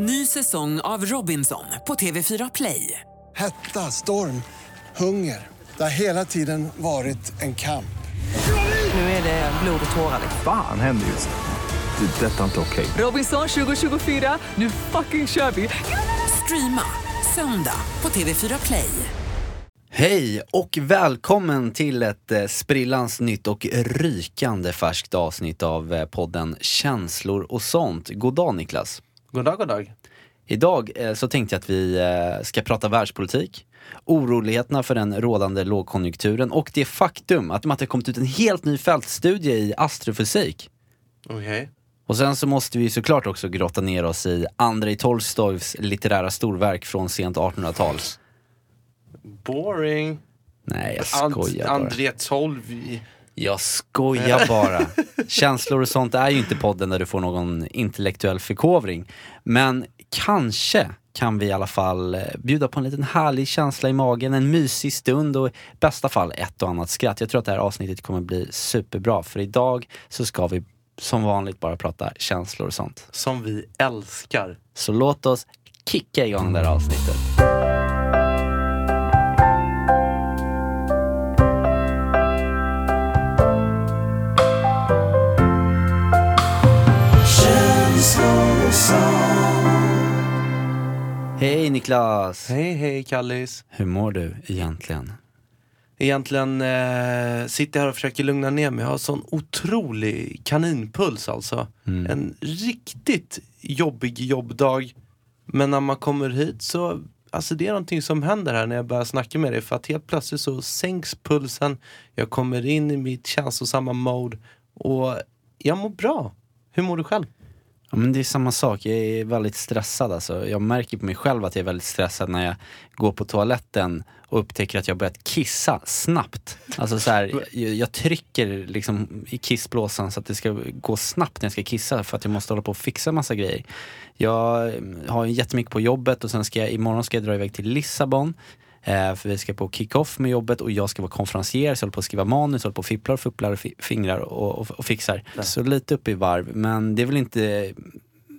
Ny säsong av Robinson på TV4 Play. Hetta, storm, hunger. Det har hela tiden varit en kamp. Nu är det blod och tårar. Fan händer just nu. Det. är Detta är inte okej. Robinson 2024, nu fucking kör vi! Streama söndag på TV4 Play. Hej och välkommen till ett eh, sprillans nytt och rykande färskt avsnitt av eh, podden Känslor och sånt. God dag Niklas. God dag, god dag. Idag eh, så tänkte jag att vi eh, ska prata världspolitik, oroligheterna för den rådande lågkonjunkturen och det faktum att det har kommit ut en helt ny fältstudie i astrofysik. Okej. Och sen så måste vi såklart också grotta ner oss i Andrei Tolstojs litterära storverk från sent 1800-tal. Boring. Nej, jag skojar bara. André Tolv. Jag skojar bara. Känslor och sånt är ju inte podden där du får någon intellektuell förkovring. Men kanske kan vi i alla fall eh, bjuda på en liten härlig känsla i magen, en mysig stund och i bästa fall ett och annat skratt. Jag tror att det här avsnittet kommer bli superbra för idag så ska vi som vanligt bara prata känslor och sånt. Som vi älskar. Så låt oss kicka igång det här avsnittet. Hej Niklas! Hej, hej Kallis. Hur mår du egentligen? Egentligen eh, sitter jag här och försöker lugna ner mig. Jag har sån otrolig kaninpuls alltså. Mm. En riktigt jobbig jobbdag. Men när man kommer hit så, alltså det är någonting som händer här när jag börjar snacka med dig. För att helt plötsligt så sänks pulsen. Jag kommer in i mitt känslosamma mode. Och jag mår bra. Hur mår du själv? Ja, men det är samma sak, jag är väldigt stressad alltså. Jag märker på mig själv att jag är väldigt stressad när jag går på toaletten och upptäcker att jag börjat kissa snabbt. Alltså så här, jag, jag trycker liksom i kissblåsan så att det ska gå snabbt när jag ska kissa för att jag måste hålla på och fixa massa grejer. Jag har jättemycket på jobbet och sen ska jag, imorgon ska jag dra iväg till Lissabon. Eh, för vi ska på kick-off med jobbet och jag ska vara konferencier så jag håller på att skriva manus, håller på och fipplar och fupplar och fi- fingrar och, och, och fixar. Så lite upp i varv, men det är väl inte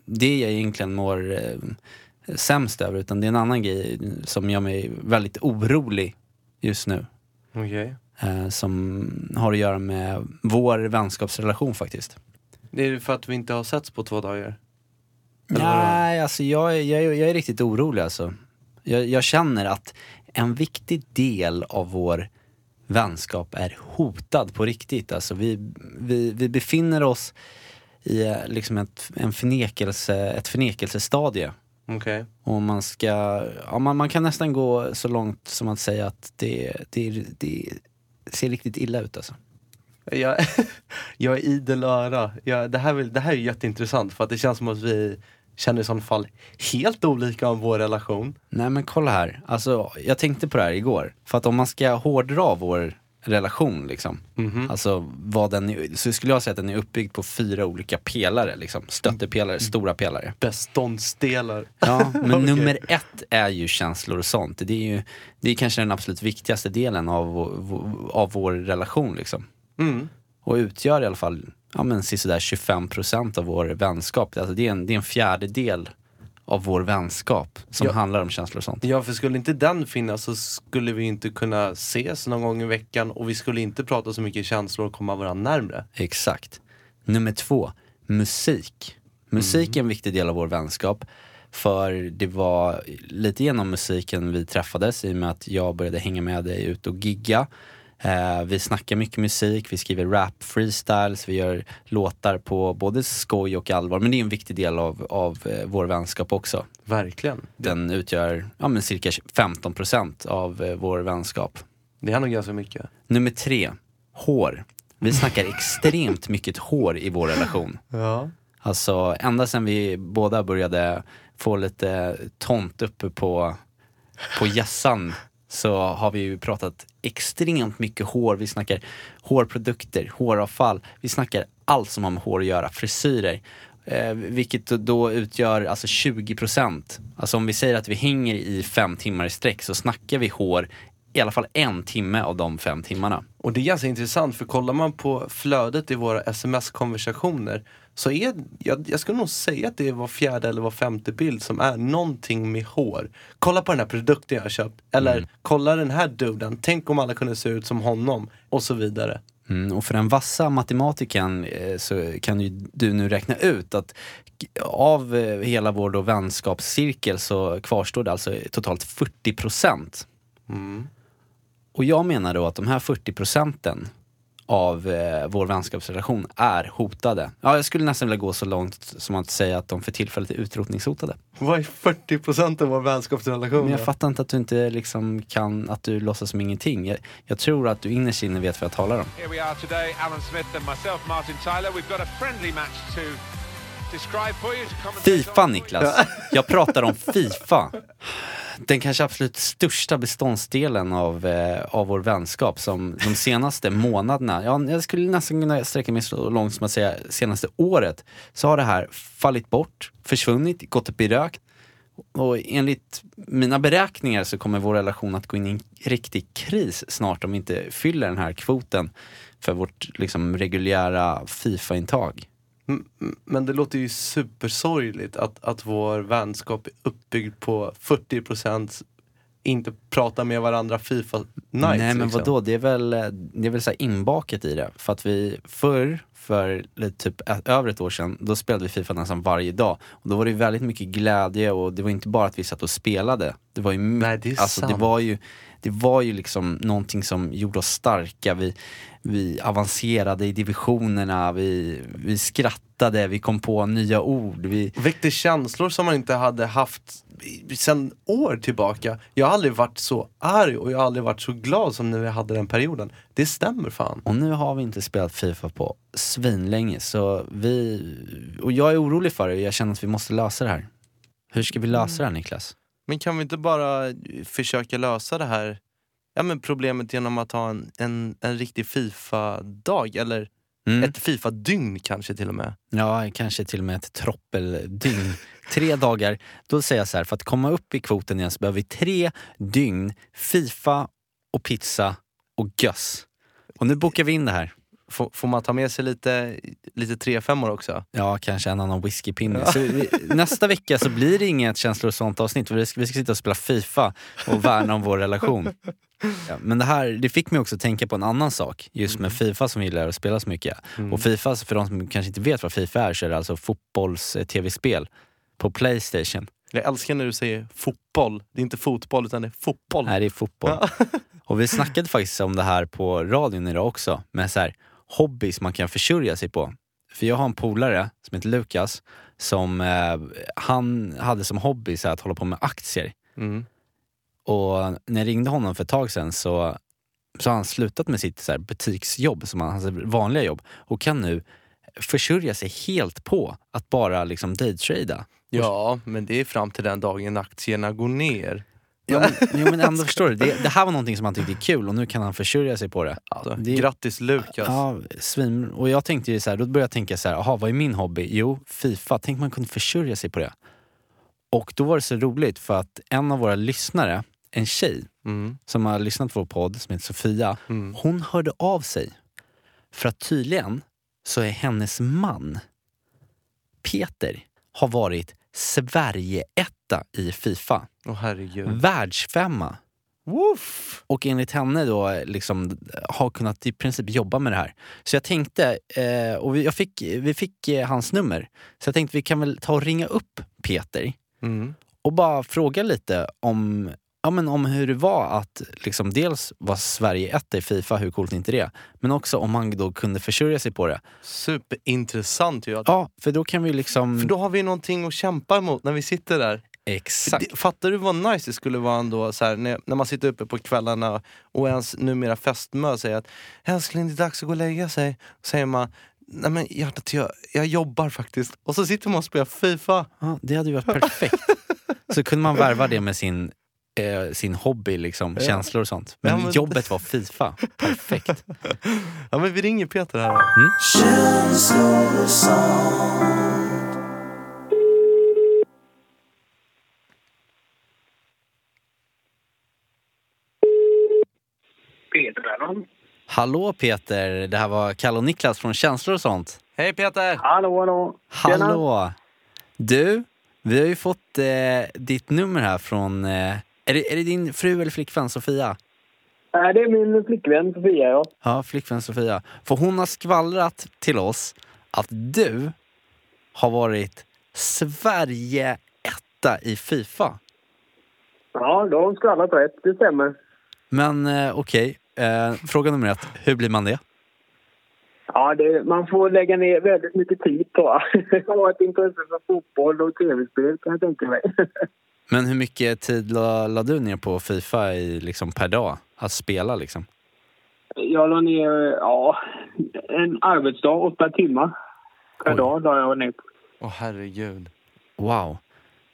det jag egentligen mår eh, sämst över utan det är en annan grej som gör mig väldigt orolig just nu. Okej. Eh, som har att göra med vår vänskapsrelation faktiskt. Det är för att vi inte har setts på två dagar. Eller? Nej, alltså jag, är- jag, jag är riktigt orolig alltså. Jag, jag känner att en viktig del av vår vänskap är hotad på riktigt. Alltså vi, vi, vi befinner oss i eh, liksom ett, en förnekelse, ett förnekelsestadie. Okej. Och man ska, ja, man, man kan nästan gå så långt som att säga att det, det, det ser riktigt illa ut alltså. Jag, jag är idel öra. Jag, det, här, det här är jätteintressant för att det känns som att vi känner i sådana fall helt olika om vår relation. Nej men kolla här, alltså jag tänkte på det här igår. För att om man ska hårdra vår relation liksom, alltså vad den är, så skulle jag säga att den är uppbyggd på fyra olika pelare liksom, stöttepelare, stora pelare. Beståndsdelar. Ja, men Okej. nummer ett är ju känslor och sånt. Det är ju det är kanske den absolut viktigaste delen av, av vår relation liksom. Mm. Och utgör i alla fall, ja men sådär 25% av vår vänskap. Alltså det är en, det är en fjärdedel av vår vänskap som Ja. handlar om känslor och sånt. Ja, för skulle inte den finnas så skulle vi inte kunna ses någon gång i veckan och vi skulle inte prata så mycket känslor och komma varandra närmre. Exakt. Nummer två, musik. Musik är en viktig del av vår vänskap. För det var lite genom musiken vi träffades i och med att jag började hänga med dig ut och gigga. Eh, vi snackar mycket musik, vi skriver rap, freestyles, vi gör låtar på både skoj och allvar. Men det är en viktig del av, av eh, vår vänskap också. Verkligen. Den utgör ja, men cirka 15% av eh, vår vänskap. Det är nog ganska mycket. Nummer tre, hår. Vi snackar extremt mycket hår i vår relation. Ja. Alltså ända sedan vi båda började få lite tont uppe på, på hjässan så har vi ju pratat extremt mycket hår. Vi snackar hårprodukter, håravfall. Vi snackar allt som har med hår att göra, frisyrer. Eh, vilket då utgör alltså 20%. Alltså om vi säger att vi hänger i fem timmar i sträck så snackar vi hår i alla fall en timme av de fem timmarna. Och det är ganska intressant för kollar man på flödet i våra sms-konversationer så är, jag, jag skulle nog säga att det är var fjärde eller var femte bild som är någonting med hår. Kolla på den här produkten jag har köpt. Eller kolla den här duden, tänk om alla kunde se ut som honom. Och så vidare. Mm, och för den vassa matematikern eh, så kan ju du nu räkna ut att av eh, hela vår då vänskapscirkel så kvarstår det alltså totalt 40 procent. Och jag menar då att de här 40 procenten av eh, vår vänskapsrelation är hotade. Ja, jag skulle nästan vilja gå så långt som att säga att de för tillfället är utrotningshotade. Vad är 40% av vår vänskapsrelation? Men jag fattar inte att du inte liksom kan, att du låtsas som ingenting. Jag, jag tror att du innerst inne vet vad jag talar om. Here we are today, Alan Smith and myself, Martin Tyler. We've got a friendly match to Fifa. Niklas, jag pratar om Fifa. Den kanske absolut största beståndsdelen av, eh, av vår vänskap som de senaste månaderna, ja, jag skulle nästan kunna sträcka mig så långt som att säga senaste året, så har det här fallit bort, försvunnit, gått upp i rök. Och enligt mina beräkningar så kommer vår relation att gå in i en riktig kris snart om vi inte fyller den här kvoten för vårt liksom, reguljära Fifa-intag. Men det låter ju supersorgligt att, att vår vänskap är uppbyggd på 40% inte prata med varandra Fifa nights. Nej men liksom. vadå, det är väl, det är väl så här inbakat i det. För att vi förr, för typ över ett år sedan, då spelade vi Fifa nästan varje dag. Och då var det ju väldigt mycket glädje och det var inte bara att vi satt och spelade. Det var ju, Nej, det är alltså, det sant. var ju, det var ju liksom någonting som gjorde oss starka. Vi, vi avancerade i divisionerna, vi, vi skrattade, vi kom på nya ord. Vi, Väckte känslor som man inte hade haft sen år tillbaka. Jag har aldrig varit så arg och jag har aldrig varit så glad som när vi hade den perioden. Det stämmer fan. Och nu har vi inte spelat Fifa på svinlänge så vi, och jag är orolig för det jag känner att vi måste lösa det här. Hur ska vi lösa det här Niklas? Men kan vi inte bara försöka lösa det här ja, men problemet genom att ha en, en, en riktig Fifa-dag? Eller Mm. ett Fifa-dygn kanske till och med? Ja, kanske till och med ett troppeldygn. Tre dagar. Då säger jag så här, för att komma upp i kvoten igen så behöver vi tre dygn Fifa och pizza och göss. Och nu bokar vi in det här. Får, får man ta med sig lite, lite 3-5 också? Ja, kanske en annan whiskypinne. Vi, nästa vecka så blir det inget känslor och sånt avsnitt. för Vi ska, vi ska sitta och spela Fifa och värna om vår relation. Ja, men det här det fick mig också tänka på en annan sak. Just med Fifa som vi gillar att spela så mycket. Och Fifa, för de som kanske inte vet vad Fifa är, så är det alltså fotbolls-tv-spel på Playstation. Jag älskar när du säger fotboll. Det är inte fotboll utan det är fotboll. Nej, det är fotboll. Och vi snackade faktiskt om det här på radion idag också, med så här, hobbys man kan försörja sig på. För jag har en polare som heter Lukas, som eh, han hade som hobby så här, att hålla på med aktier. Mm. Och när jag ringde honom för ett tag sedan så, så har han slutat med sitt så här, butiksjobb, som han, hans vanliga jobb, och kan nu försörja sig helt på att bara liksom daytrada. Ja, men det är fram till den dagen aktierna går ner. Ja, men, jo, men ändå förstår du, det, det här var någonting som han tyckte är kul och nu kan han försörja sig på det. Alltså, det Grattis Lukas. Ja, svin. Och jag tänkte ju så här, då började jag tänka så här, aha, vad är min hobby? Jo, Fifa. Tänk man kunde försörja sig på det. Och då var det så roligt för att en av våra lyssnare, en tjej Mm. som har lyssnat på vår podd som heter Sofia, Mm. hon hörde av sig. För att tydligen så är hennes man, Peter, har varit Sverige-etta i Fifa. Åh herregud. Världsfemma. Woof! Och enligt henne då liksom har kunnat i princip jobba med det här. Så jag tänkte, eh, och vi, fick, vi fick eh, hans nummer, så jag tänkte vi kan väl ta och ringa upp Peter Mm. och bara fråga lite om, ja, men om hur det var att liksom dels vara Sverige etta i Fifa, hur coolt är inte det? Men också om han då kunde försörja sig på det. Superintressant ju. Ja, för då kan vi liksom... För då har vi någonting att kämpa emot när vi sitter där. Exakt. Fattar du vad nice det skulle vara ändå så här, när, när man sitter uppe på kvällarna och ens numera fästmö säger att älskling det är dags att gå och lägga sig. säger man nej men hjärtat jag, jag jobbar faktiskt. Och så sitter man och spelar Fifa. Ja, det hade ju varit perfekt. så kunde man värva det med sin, eh, sin hobby, liksom, känslor och sånt. Men, Ja, men- jobbet var Fifa. Perfekt. Ja men vi ringer Peter här. Peter Bellman. Hallå Peter, det här var Kalle och Niklas från Känslor och sånt. Hej Peter! Hallå, hallå. Tjena. Hallå! Du, vi har ju fått eh, ditt nummer här från... Eh, är, det, är det din fru eller flickvän Sofia? Nej, det är min flickvän Sofia, ja. Ja, flickvän Sofia. För hon har skvallrat till oss att du har varit Sverige etta i Fifa. Ja, då har hon skvallrat rätt. Det stämmer. Men eh, okej, eh, fråga nummer ett. Hur blir man det? Ja, det, man får lägga ner väldigt mycket tid tror jag. Jag har ett intresse för fotboll och tv-spel kan jag tänka mig. Men hur mycket tid la, la du ner på Fifa i, liksom, per dag? Att spela liksom? Jag la ner, ja, en arbetsdag, åtta timmar per Oj. dag la jag ner. Åh herregud. Wow.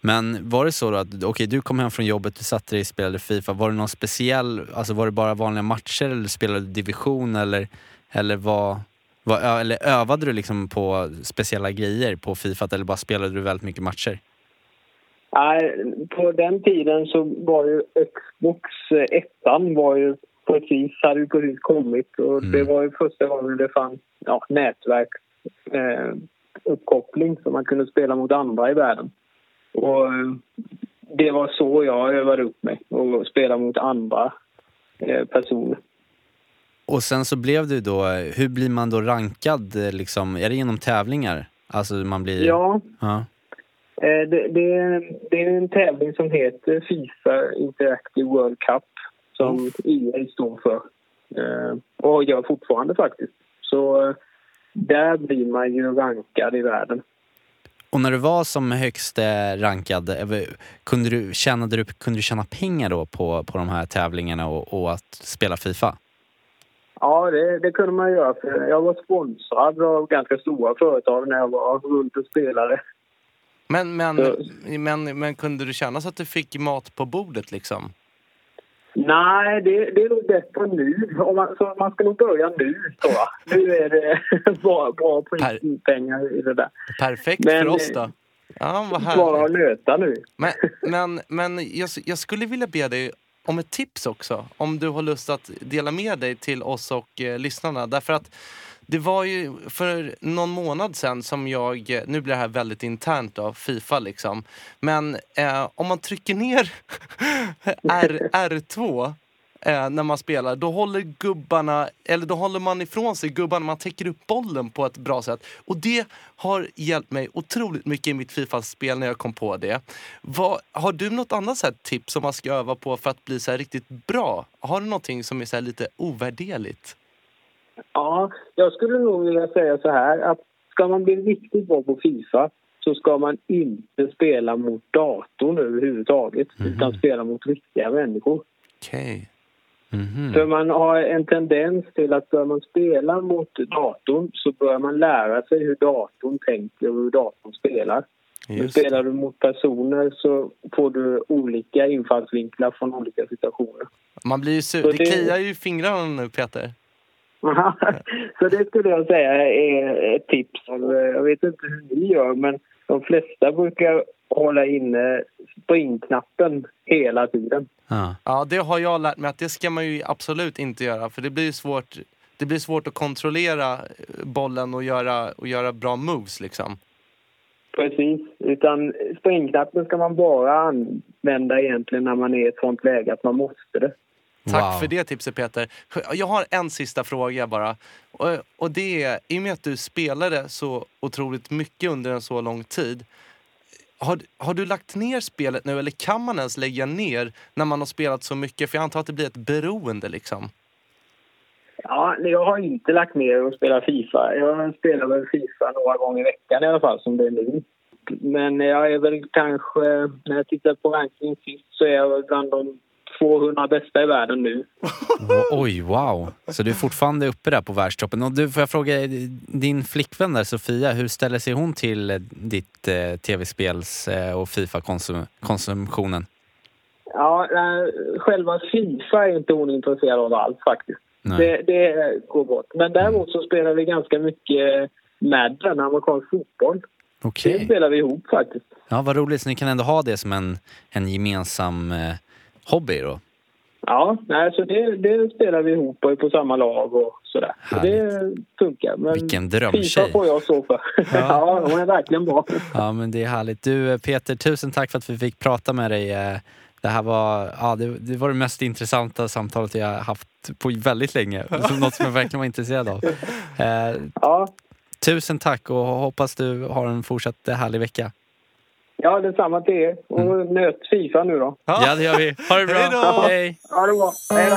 Men var det så då att okej, du kom hem från jobbet, du satte dig och spelade Fifa. Var det någon speciell, alltså var det bara vanliga matcher eller spelade du division eller, eller vad, vad, eller övade du liksom på speciella grejer på Fifa eller bara spelade du väldigt mycket matcher? Nej, på den tiden så var ju Xbox eh, ettan var ju precis, hade ju precis kommit och Mm. det var ju första gången det fanns ja, nätverk eh, så man kunde spela mot andra i världen. Och eh, det var så jag övade upp mig och spela mot andra eh, personer. Och sen så blev du då, hur blir man då rankad liksom? Är det genom tävlingar? Alltså man blir... Ja, ja. Eh, Det, det, det är en tävling som heter Fifa Interactive World Cup som EA står för. Eh, Och gör fortfarande faktiskt. Så eh, där blir man ju rankad i världen. Och när du var som högst rankad, kunde du, tjänade du, kunde du tjäna pengar då på, på de här tävlingarna och, och att spela Fifa? Ja, det, det kunde man göra. För jag var sponsrad av ganska stora företag när jag var runt och spelade. Men, men, Så- men, men kunde du känna så att du fick mat på bordet liksom? Nej, det, det är nog bättre nu. Om man, så man ska nog börja nu, tror jag. Nu är det bra, bra Per- pengar i det där. Perfekt Men, för oss då. eh, Ja, vad Bara att nöta nu. Men, men, men jag, jag skulle vilja be dig om ett tips också. Om du har lust att dela med dig till oss och eh, lyssnarna. Därför att det var ju för någon månad sedan som jag, nu blir det här väldigt internt av Fifa liksom. Men eh, om man trycker ner R, R2 eh, när man spelar, då håller gubbarna, eller då håller man ifrån sig gubbarna, man täcker upp bollen på ett bra sätt. Och det har hjälpt mig otroligt mycket i mitt Fifa-spel när jag kom på det. Vad, har du något annat så här tips som man ska öva på för att bli så här riktigt bra? Har du någonting som är så här lite ovärderligt? Ja, jag skulle nog vilja säga så här att ska man bli riktigt bra på Fifa så ska man inte spela mot datorn överhuvudtaget utan spela mot riktiga människor. Okej. Mhm. För man har en tendens till att börjar man spela mot datorn så börjar man lära sig hur datorn tänker och hur datorn spelar. Just spelar du mot personer så får du olika infallsvinklar från olika situationer. Man blir ju sur. Det det- kliar ju i fingrarna nu Peter. Så det skulle jag säga är ett tips. Jag vet inte hur ni gör, men de flesta brukar hålla inne springknappen hela tiden. Ja. Ja, det har jag lärt mig att det ska man ju absolut inte göra. För det blir svårt, det blir svårt att kontrollera eh, bollen och göra, och göra bra moves liksom. Precis. Utan springknappen ska man bara använda egentligen när man är i ett sånt läge att man måste det. Tack Wow. för det tipset Peter. Jag har en sista fråga bara. Och, och det är, i och med att du spelade så otroligt mycket under en så lång tid. Har, har du lagt ner spelet nu eller kan man ens lägga ner när man har spelat så mycket? För jag antar att det blir ett beroende liksom. Ja, jag har inte lagt ner och spelat Fifa. Jag spelar väl Fifa några gånger i veckan i alla fall som det är nu. Men jag är väl kanske, när jag tittar på rankingen sist så är jag bland de 200 bästa i världen nu. Oj, wow. Så du är fortfarande uppe där på världstoppen. Och du, får jag fråga, din flickvän där, Sofia, hur ställer sig hon till eh, ditt eh, tv-spels eh, och Fifa-konsumtionen? Ja, nej, själva Fifa är inte hon intresserad av alls faktiskt. Det, det går bort. Men däremot så spelar vi ganska mycket Madden, amerikansk fotboll. Okej. Det spelar vi ihop faktiskt. Ja, vad roligt. Så ni kan ändå ha det som en, en gemensam eh, hobby då? Ja, nej, så det, det spelar vi ihop på, på samma lag och sådär. Så det funkar. Men Vilken Fifa drömtjej. får jag stå för. Ja, hon är verkligen bra. Ja men det är härligt. Du eh, Peter, tusen tack för att vi fick prata med dig. Eh, Det här var, ja, det, det var det mest intressanta samtalet jag haft på väldigt länge. Något som jag verkligen var intresserad av. Eh, Ja, tusen tack och hoppas du har en fortsatt härlig vecka. Ja detsamma till er. Och nöt Fifa nu då. Ja, det gör vi. Ha det bra. Hej då. Hej. Ja, det bra. Hej då.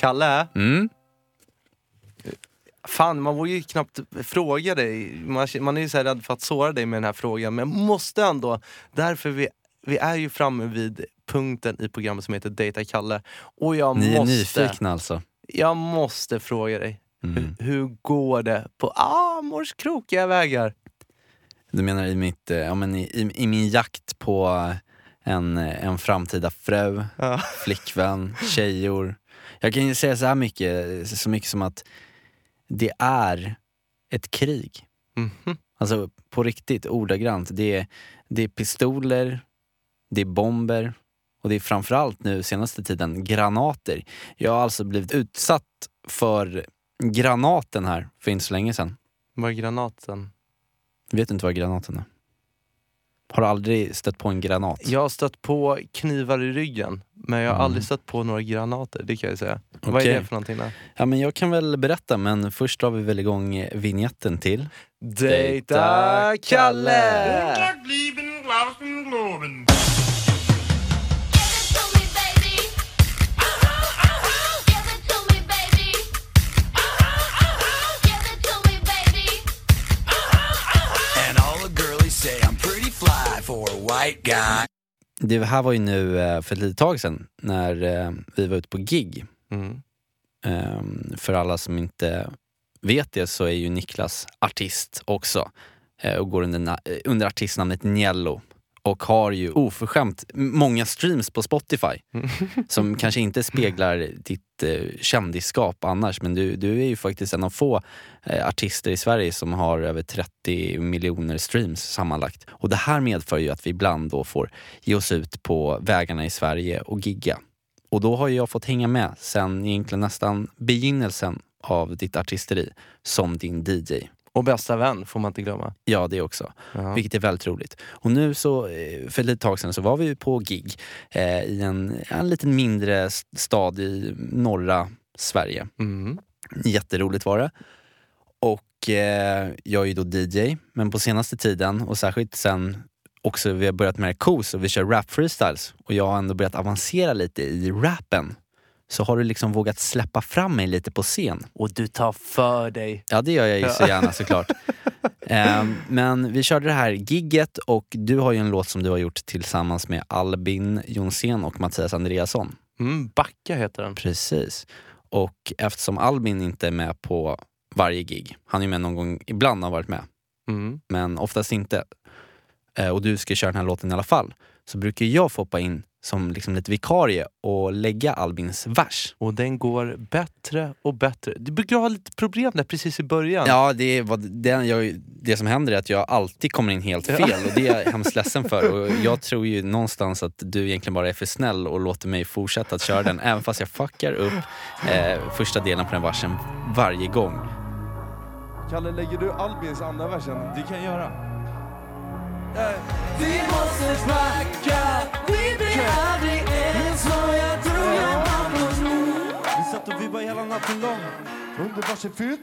Kalle? Mm. Fan, man vågar ju knappt fråga dig. Man, man är ju så här rädd för att såra dig med den här frågan. Men jag måste ändå, därför vi, vi är ju framme vid punkten i programmet som heter Dejta Kalle. Och jag Ni är måste, nyfikna alltså? jag måste fråga dig. Mm. Hur, hur går det på Amors krokiga vägar? Du menar i, mitt, eh, ja, men i, i, i min jakt på en, en framtida fru, Ja. flickvän, tjejor. Jag kan ju säga så här mycket, så mycket som att det är ett krig. Mhm. Alltså på riktigt, ordagrant. Det är, det är pistoler, det är bomber och det är framförallt nu senaste tiden granater. Jag har alltså blivit utsatt för granaten här för inte så länge sedan. Var är granaten? Vet du inte vad granaten är? Har du aldrig stött på en granat? Jag har stött på knivar i ryggen, men jag har Mm. aldrig stött på några granater. Det kan jag säga. Vad Okej. är det för någonting? Då? Ja, men jag kan väl berätta, men först drar vi väl igång vignetten till. Dejta Kalle! For a white guy. Det här var ju nu eh, för ett litet tag sedan när eh, vi var ute på gig. Mm. Ehm, För alla som inte vet det så är ju Niklas artist också eh, och går under, under artistnamnet Niello och har ju oförskämt många streams på Spotify som kanske inte speglar ditt eh, kändisskap annars men du, du är ju faktiskt en av få eh, artister i Sverige som har över 30 miljoner streams sammanlagt. Och det här medför ju att vi ibland då får ge oss ut på vägarna i Sverige och gigga. Och då har ju jag fått hänga med sen egentligen nästan begynnelsen av ditt artisteri som din DJ. Och bästa vän får man inte glömma. Ja, det också. Ja. Vilket är väldigt roligt. Och nu så, eh, för ett tag sedan så var vi på gig eh, i en, en liten mindre stad i norra Sverige. Mm. Jätteroligt var det. Och eh, jag är ju då DJ, men på senaste tiden och särskilt sen också vi har börjat med KOS och vi kör rap freestyles och jag har ändå börjat avancera lite i rappen. Så har du liksom vågat släppa fram mig lite på scen. Och du tar för dig. Ja det gör jag ju så gärna såklart. Ehm, men vi körde det här gigget och du har ju en låt som du har gjort tillsammans med Albin Jonsén och Mattias Andreasson. Mm, Backa heter den. Precis. Och eftersom Albin inte är med på varje gig, han är med någon gång, ibland har varit med, Mm. men oftast inte. Eh, och du ska köra den här låten i alla fall. Så brukar jag få hoppa in som liksom lite vikarie och lägga Albins vers. Och den går bättre och bättre. Du brukar ha lite problem där precis i början. Ja, det, är vad, det, jag, det som händer är att jag alltid kommer in helt fel och det är jag hemskt ledsen för. Och jag tror ju någonstans att du egentligen bara är för snäll och låter mig fortsätta att köra den även fast jag fuckar upp eh, första delen på den versen varje gång. Kalle, lägger du Albins andra versen? Det kan jag göra. Vi måste backa, vi blir aldrig ens så jag tror jag hoppas nu. Vi satt och vibbade hela natten lång. Underbart så fyllt.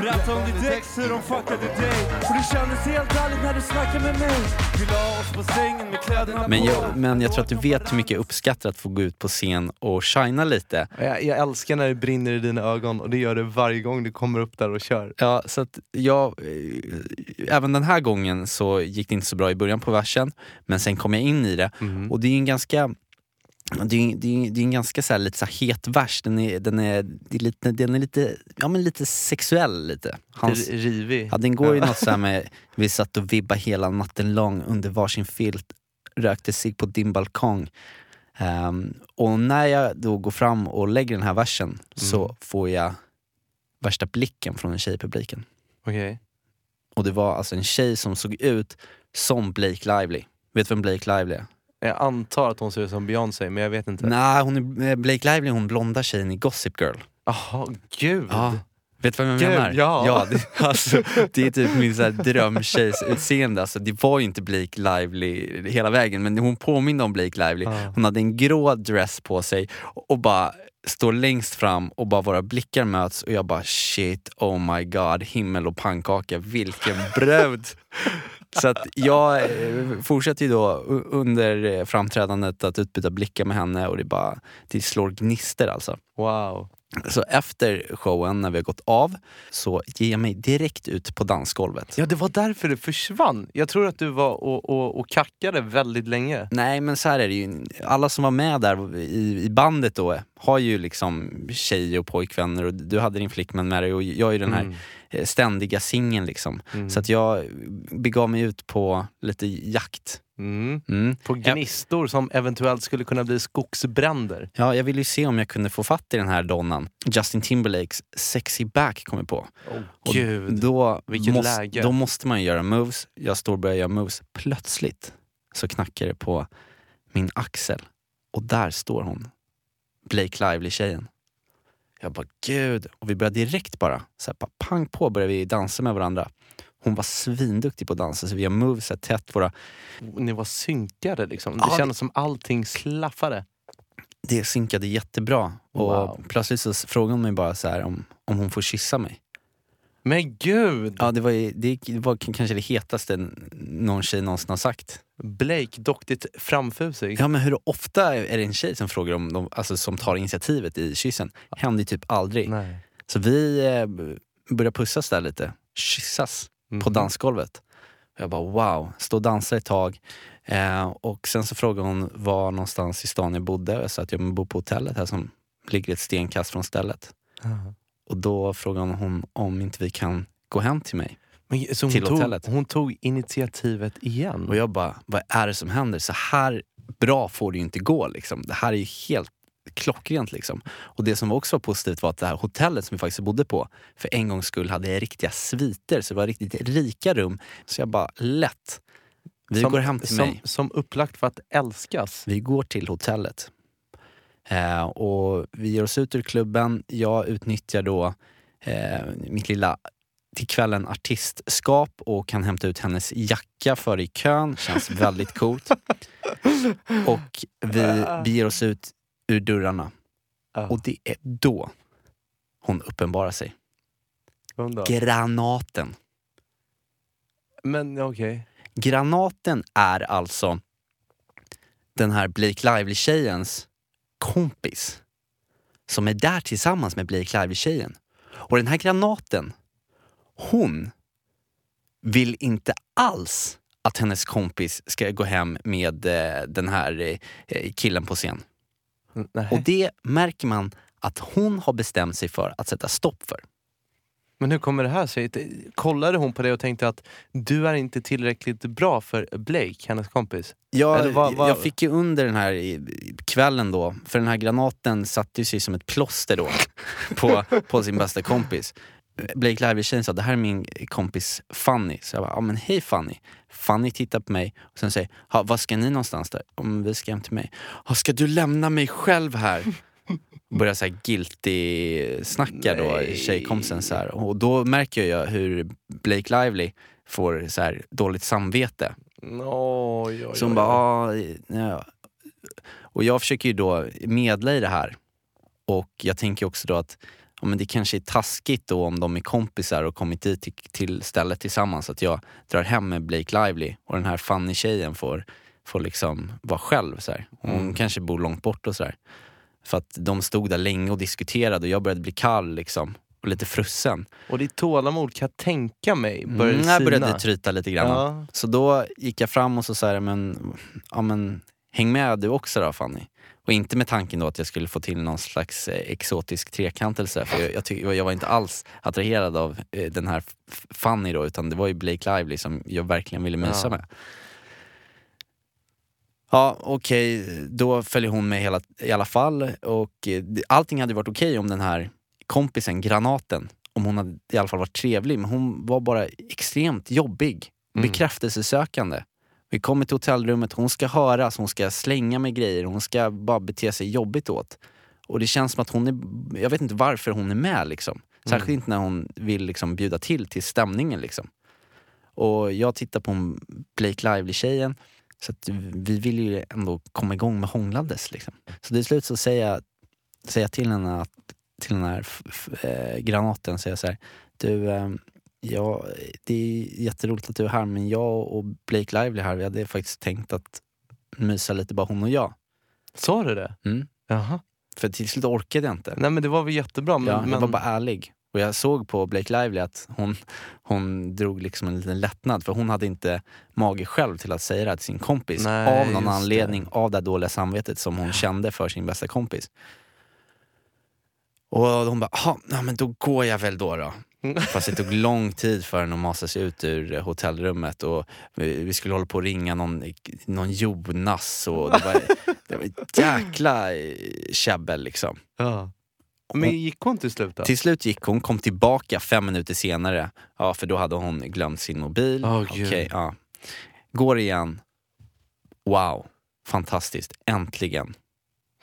Berätta om ditt ex, hur de fuckade dig. För det kändes helt ärligt när du snackade med mig. Vi la oss på sängen med kläderna Men på. jag, men jag tror att du vet hur mycket jag uppskattar att få gå ut på scen och shina lite. Jag, jag älskar när det brinner i dina ögon och det gör det varje gång du kommer upp där och kör. Ja, så att jag, eh, även den här gången så gick det inte så bra i början på versen, men sen kom jag in i det. Och det är en ganska det är, det är, det är en ganska så här, lite så här het vers, den är, den är, är lite, den är lite, ja, men lite sexuell lite. Hans, rivig. ja, den går ju något så här med, vi satt och vibba hela natten lång under varsin filt, rökte sig på din balkong. Ehm, och när jag då går fram och lägger den här versen så får jag värsta blicken från en tjej i publiken. Okej. Och det var alltså en tjej som såg ut som Blake Lively. Vet du vem Blake Lively är? Jag antar att hon ser ut som Beyoncé, men jag vet inte. Nej, hon är, Blake Lively hon blonda tjejen i Gossip Girl. Jaha, gud. Ja. Vet du vem jag Gud, menar? ja. ja det, alltså, det är typ min så här drömtjejs utseende. Alltså, det var ju inte Blake Lively hela vägen, men hon påminner om Blake Lively. Hon hade en grå dress på sig och bara står längst fram och bara våra blickar möts och jag bara shit, oh my god, himmel och pannkaka, vilken brud! Så att jag eh, fortsätter ju då under eh, framträdandet att utbyta blickar med henne och det bara, det slår gnister alltså. Wow. Så efter showen, när vi har gått av, så ger jag mig direkt ut på dansgolvet. Ja, det var därför det försvann. Jag tror att du var och, och, och kackade väldigt länge. Nej men så här är det ju, alla som var med där i, i bandet då har ju liksom tjej och pojkvänner och du hade din flickvän med dig och jag är den här Mm. eh, ständiga singeln liksom. Mm. Så att jag begav mig ut på lite jakt. Mm. Mm. På gnistor som eventuellt skulle kunna bli skogsbränder. Ja, jag ville ju se om jag kunde få fatt i den här donnan. Justin Timberlakes Sexy Back kom jag på. Och Gud, då, vilket måste, läge. då måste man göra moves. Jag står och börjar göra moves. Plötsligt så knackar det på min axel. Och där står hon. Blake Lively-tjejen. Jag bara gud. Och vi började direkt bara, så här, bara pang på började vi dansa med varandra. Hon var svinduktig på att dansa så vi gör moves så här, tätt. Våra, Ni var synkade liksom. Det Ja, det- kändes som allting klaffade. det synkade jättebra. Och Wow. plötsligt så frågade hon mig bara så här om, om hon får kyssa mig. Men gud! Ja, det var, ju- det, det var kanske det hetaste någon tjej någonsin har sagt. Blake, doktigt framfusig. Ja men hur ofta är det en tjej som frågar om de, alltså som tar initiativet i kyssen? Händer ju typ aldrig. Nej. Så vi eh, b- börjar pussas där lite, kyssas på Mhm. dansgolvet. Jag bara wow, stå och dansa ett tag. Eh, och sen så frågade hon var någonstans i stan jag bodde. Jag sa att jag bor på hotellet här som ligger ett stenkast från stället. Ja. Och då frågade hon om inte vi kan gå hem till mig. Men, så hon, Till tog, hotellet. hon tog initiativet igen. Och jag bara, vad är det som händer? Så här bra får det ju inte gå liksom. Det här är ju helt klockrent liksom. Och det som också var positivt var att det här hotellet som vi faktiskt bodde på, för en gångs skull hade riktiga sviter, så det var riktigt rika rum. Så jag bara, lätt. Vi som, går hem till som, mig. Som upplagt för att älskas. Vi går till hotellet. Eh, och vi ger oss ut ur klubben. Jag utnyttjar då eh, mitt lilla till kvällen artistskap och kan hämta ut hennes jacka för i kön. Känns väldigt coolt. Och vi, vi ger oss ut ur dörrarna. Ja. Och det är då hon uppenbarar sig. Vem då? Granaten. Men okej. Granaten är alltså den här Blake Lively-tjejens kompis som är där tillsammans med Blake Lively-tjejen. Och den här granaten, hon vill inte alls att hennes kompis ska gå hem med eh, den här eh, killen på scen. Nej. Och det märker man att hon har bestämt sig för att sätta stopp för. Men hur kommer det här sig? Kollade hon på det och tänkte att du är inte tillräckligt bra för Blake, hennes kompis? Jag, Eller vad- vad- jag fick ju under den här kvällen då, för den här granaten satte sig som ett plåster då på, på sin bästa kompis. Blake Lively-tjejen sa, det här är min kompis Fanny. Så jag bara, ja men hej Fanny. Fanny tittar på mig och sen säger, "Ha, var ska ni någonstans där? Om vi ska hem till mig. "Ja, Ska du lämna mig själv här? Börjar så här guilty-snacka då, tjejkompisen så här. Och då märker jag hur Blake Lively får så här dåligt samvete. Oj, oj, Så hon bara, "Ah, ja. Och jag försöker ju då medla i det här. Och jag tänker också då att ja, men det kanske är taskigt då om de är kompisar och kommit dit till, till stället tillsammans. Att jag drar hem med Blake Lively och den här Fanny-tjejen får, får liksom vara själv. Så här. Hon Mm. kanske bor långt bort och sådär. För att de stod där länge och diskuterade och jag började bli kall liksom. Och lite frusen. Och ditt tålamod kan jag tänka mig började Mm, jag sina. började tryta lite grann. Ja. Så då gick jag fram och så sa men, ja, men häng med du också då Fanny. Och inte med tanken då att jag skulle få till någon slags eh, exotisk trekantelse. För jag, jag, tyck, jag var inte alls attraherad av eh, den här Fanny då, utan det var ju Blake Lively som jag verkligen ville mysa Ja. med. Ja okej, då följer hon med hela, i alla fall. Och eh, allting hade varit okej om den här kompisen, granaten, om hon hade i alla fall varit trevlig. Men hon var bara extremt jobbig, Mm. bekräftelsesökande. Vi kommer till hotellrummet, hon ska höras, hon ska slänga med grejer, hon ska bara bete sig jobbigt åt. Och det känns som att hon är, jag vet inte varför hon är med liksom. Särskilt inte när hon vill liksom bjuda till till stämningen liksom. Och jag tittar på en Blake Lively-tjejen, så att vi vill ju ändå komma igång med hånglandes liksom. Så till slut så säger jag, säger jag till henne att, till den här eh, granaten, säger jag så här, du, eh, ja, det är jätteroligt att du är här men jag och Blake Lively här, vi hade faktiskt tänkt att mysa lite bara hon och jag. Sa du det? Mm. Jaha. För till slut orkade jag inte. Nej men det var väl jättebra. Men, ja, jag men... var bara ärlig. Och jag såg på Blake Lively att hon, hon drog liksom en liten lättnad för hon hade inte mage själv till att säga det här till sin kompis. Nej, av någon anledning, av det dåliga samvetet som hon kände för sin bästa kompis. Och hon bara, "Jaha, ja men då går jag väl då då. Fast det tog lång tid för henne att masa sig ut ur eh, hotellrummet och vi vi skulle hålla på att ringa någon, någon Jonas och det var, det var ett jäkla eh, käbbel liksom. Ja. Men gick hon till slut då? Till slut gick hon, kom tillbaka fem minuter senare. Ja, för då hade hon glömt sin mobil. Gud. Okej, ja. Går igen. Wow, fantastiskt. Äntligen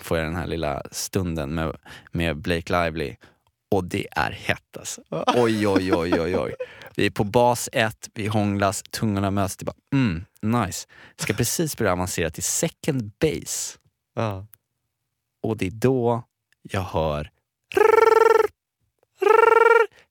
får jag den här lilla stunden med, med Blake Lively. Och det är hett alltså. Oj, oj, oj, oj, oj. Vi är på bas ett, vi hånglas, tungorna möts. Det bara, mm, nice. Ska precis börja avancera till second base. Ja. Och det är då jag hör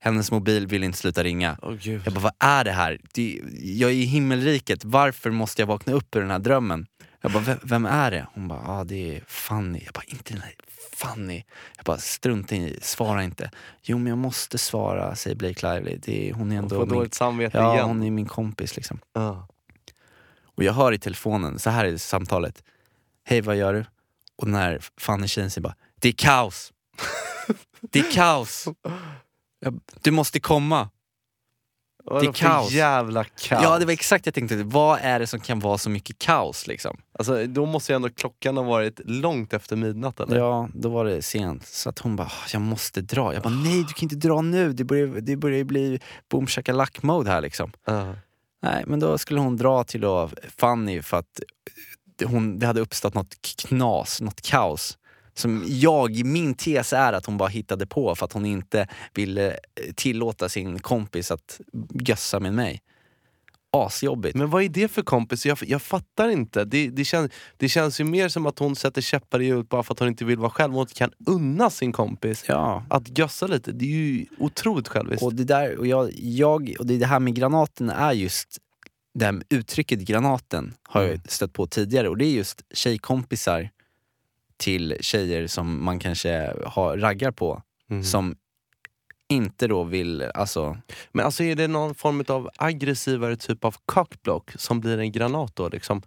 hennes mobil vill inte sluta ringa. Gud. Jag bara, vad är det här? Det, jag är i himmelriket, varför måste jag vakna upp ur den här drömmen? Jag bara, vem, vem är det? Hon bara, ah, det är Fanny. Jag bara, inte den här Fanny. Jag bara, strunta i, svara inte. Jo men jag måste svara, säger Blake Lively. Det är, hon är Hon ändå får min, dåligt samvete ja, igen. hon är min kompis liksom. Ja. Och jag hör i telefonen, så här är samtalet. Hej vad gör du? Och den här Fanny-tjejen säger bara, det är kaos. det är kaos. Jag, du måste komma. Vadå Det är kaos. jävla kaos. Ja det var exakt jag tänkte, vad är det som kan vara så mycket kaos liksom? Alltså, då måste ju ändå klockan ha varit långt efter midnatt eller? Ja, då var det sent. Så att hon bara, "Ah, jag måste dra. Jag bara, nej du kan inte dra nu. Det börjar, det börjar ju bli boom shakalak mode här liksom. Ja. Nej, men då skulle hon dra till då Fanny för att det, hon, det hade uppstått något knas, något kaos. Som jag, min tes är att hon bara hittade på för att hon inte ville eh, tillåta sin kompis att gössa med mig. Asjobbigt. Men vad är det för kompis? Jag, jag fattar inte. Det, det, känns, det känns ju mer som att hon sätter käppar i hjulet bara för att hon inte vill vara själv. Hon kan unna sin kompis Ja. att gössa lite. Det är ju otroligt själviskt. Och det, där, och jag, jag, och det, här med granaten är just, det här uttrycket granaten har jag stött på tidigare och det är just tjejkompisar till tjejer som man kanske har raggar på som inte då vill, alltså Men alltså är det någon form av aggressivare typ av cockblock som blir en granat då? Liksom?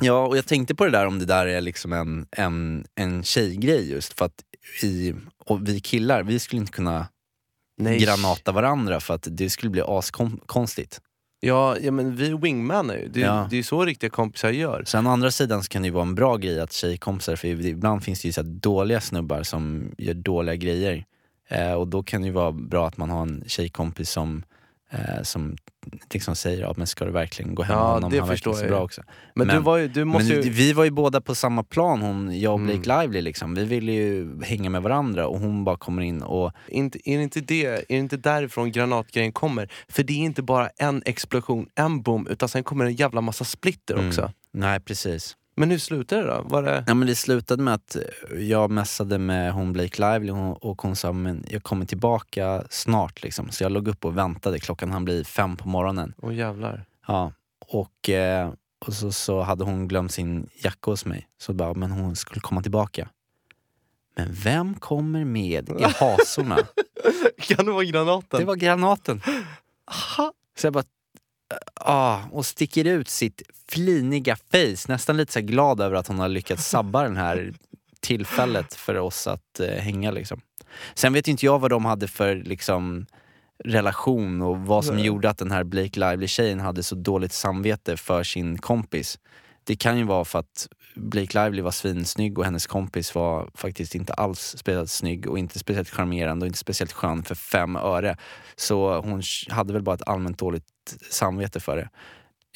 Ja, och jag tänkte på det där om det där är liksom en, en, en tjejgrej just för att i, och vi killar, vi skulle inte kunna Nej. granata varandra för att det skulle bli askonstigt. Ja, ja men vi wingmanar ju. Det, Ja. det är så riktiga kompisar gör. Sen å andra sidan så kan det ju vara en bra grej att tjejkompisar, för ibland finns det ju så dåliga snubbar som gör dåliga grejer. Eh, och då kan det ju vara bra att man har en tjejkompis som, eh, som liksom säger ja, men ska du verkligen gå hem Ja, med honom? det Han förstår så jag bra också. Men, du, var ju, du måste men ju... vi var ju båda på samma plan, hon, jag och Mm. Blake Lively liksom. Vi ville ju hänga med varandra och hon bara kommer in och inte, är, det inte det, är det inte därifrån granatgrejen kommer? För det är inte bara en explosion, en boom, utan sen kommer en jävla massa splitter Mm. också. Nej precis. Men hur slutade det då? Var det... Ja, men det slutade med att jag messade med hon Blake Lively och hon, sa men jag kommer tillbaka snart. Liksom. Så jag låg upp och väntade, klockan hann bli fem på morgonen. Åh jävlar. Ja. Och, eh, och så, så hade hon glömt sin jacka hos mig. Så bara, men hon skulle komma tillbaka. Men vem kommer med i hasorna? Kan det vara granaten? Det var granaten. Så jag bara, ah, och sticker ut sitt fliniga face, nästan lite så glad över att hon har lyckats sabba den här tillfället för oss att eh, hänga liksom. Sen vet inte jag vad de hade för liksom relation och vad som gjorde att den här Blake Lively-tjejen hade så dåligt samvete för sin kompis. Det kan ju vara för att Blake Lively var svinsnygg och hennes kompis var faktiskt inte alls speciellt snygg och inte speciellt charmerande och inte speciellt skön för fem öre. Så hon hade väl bara ett allmänt dåligt samvete för det.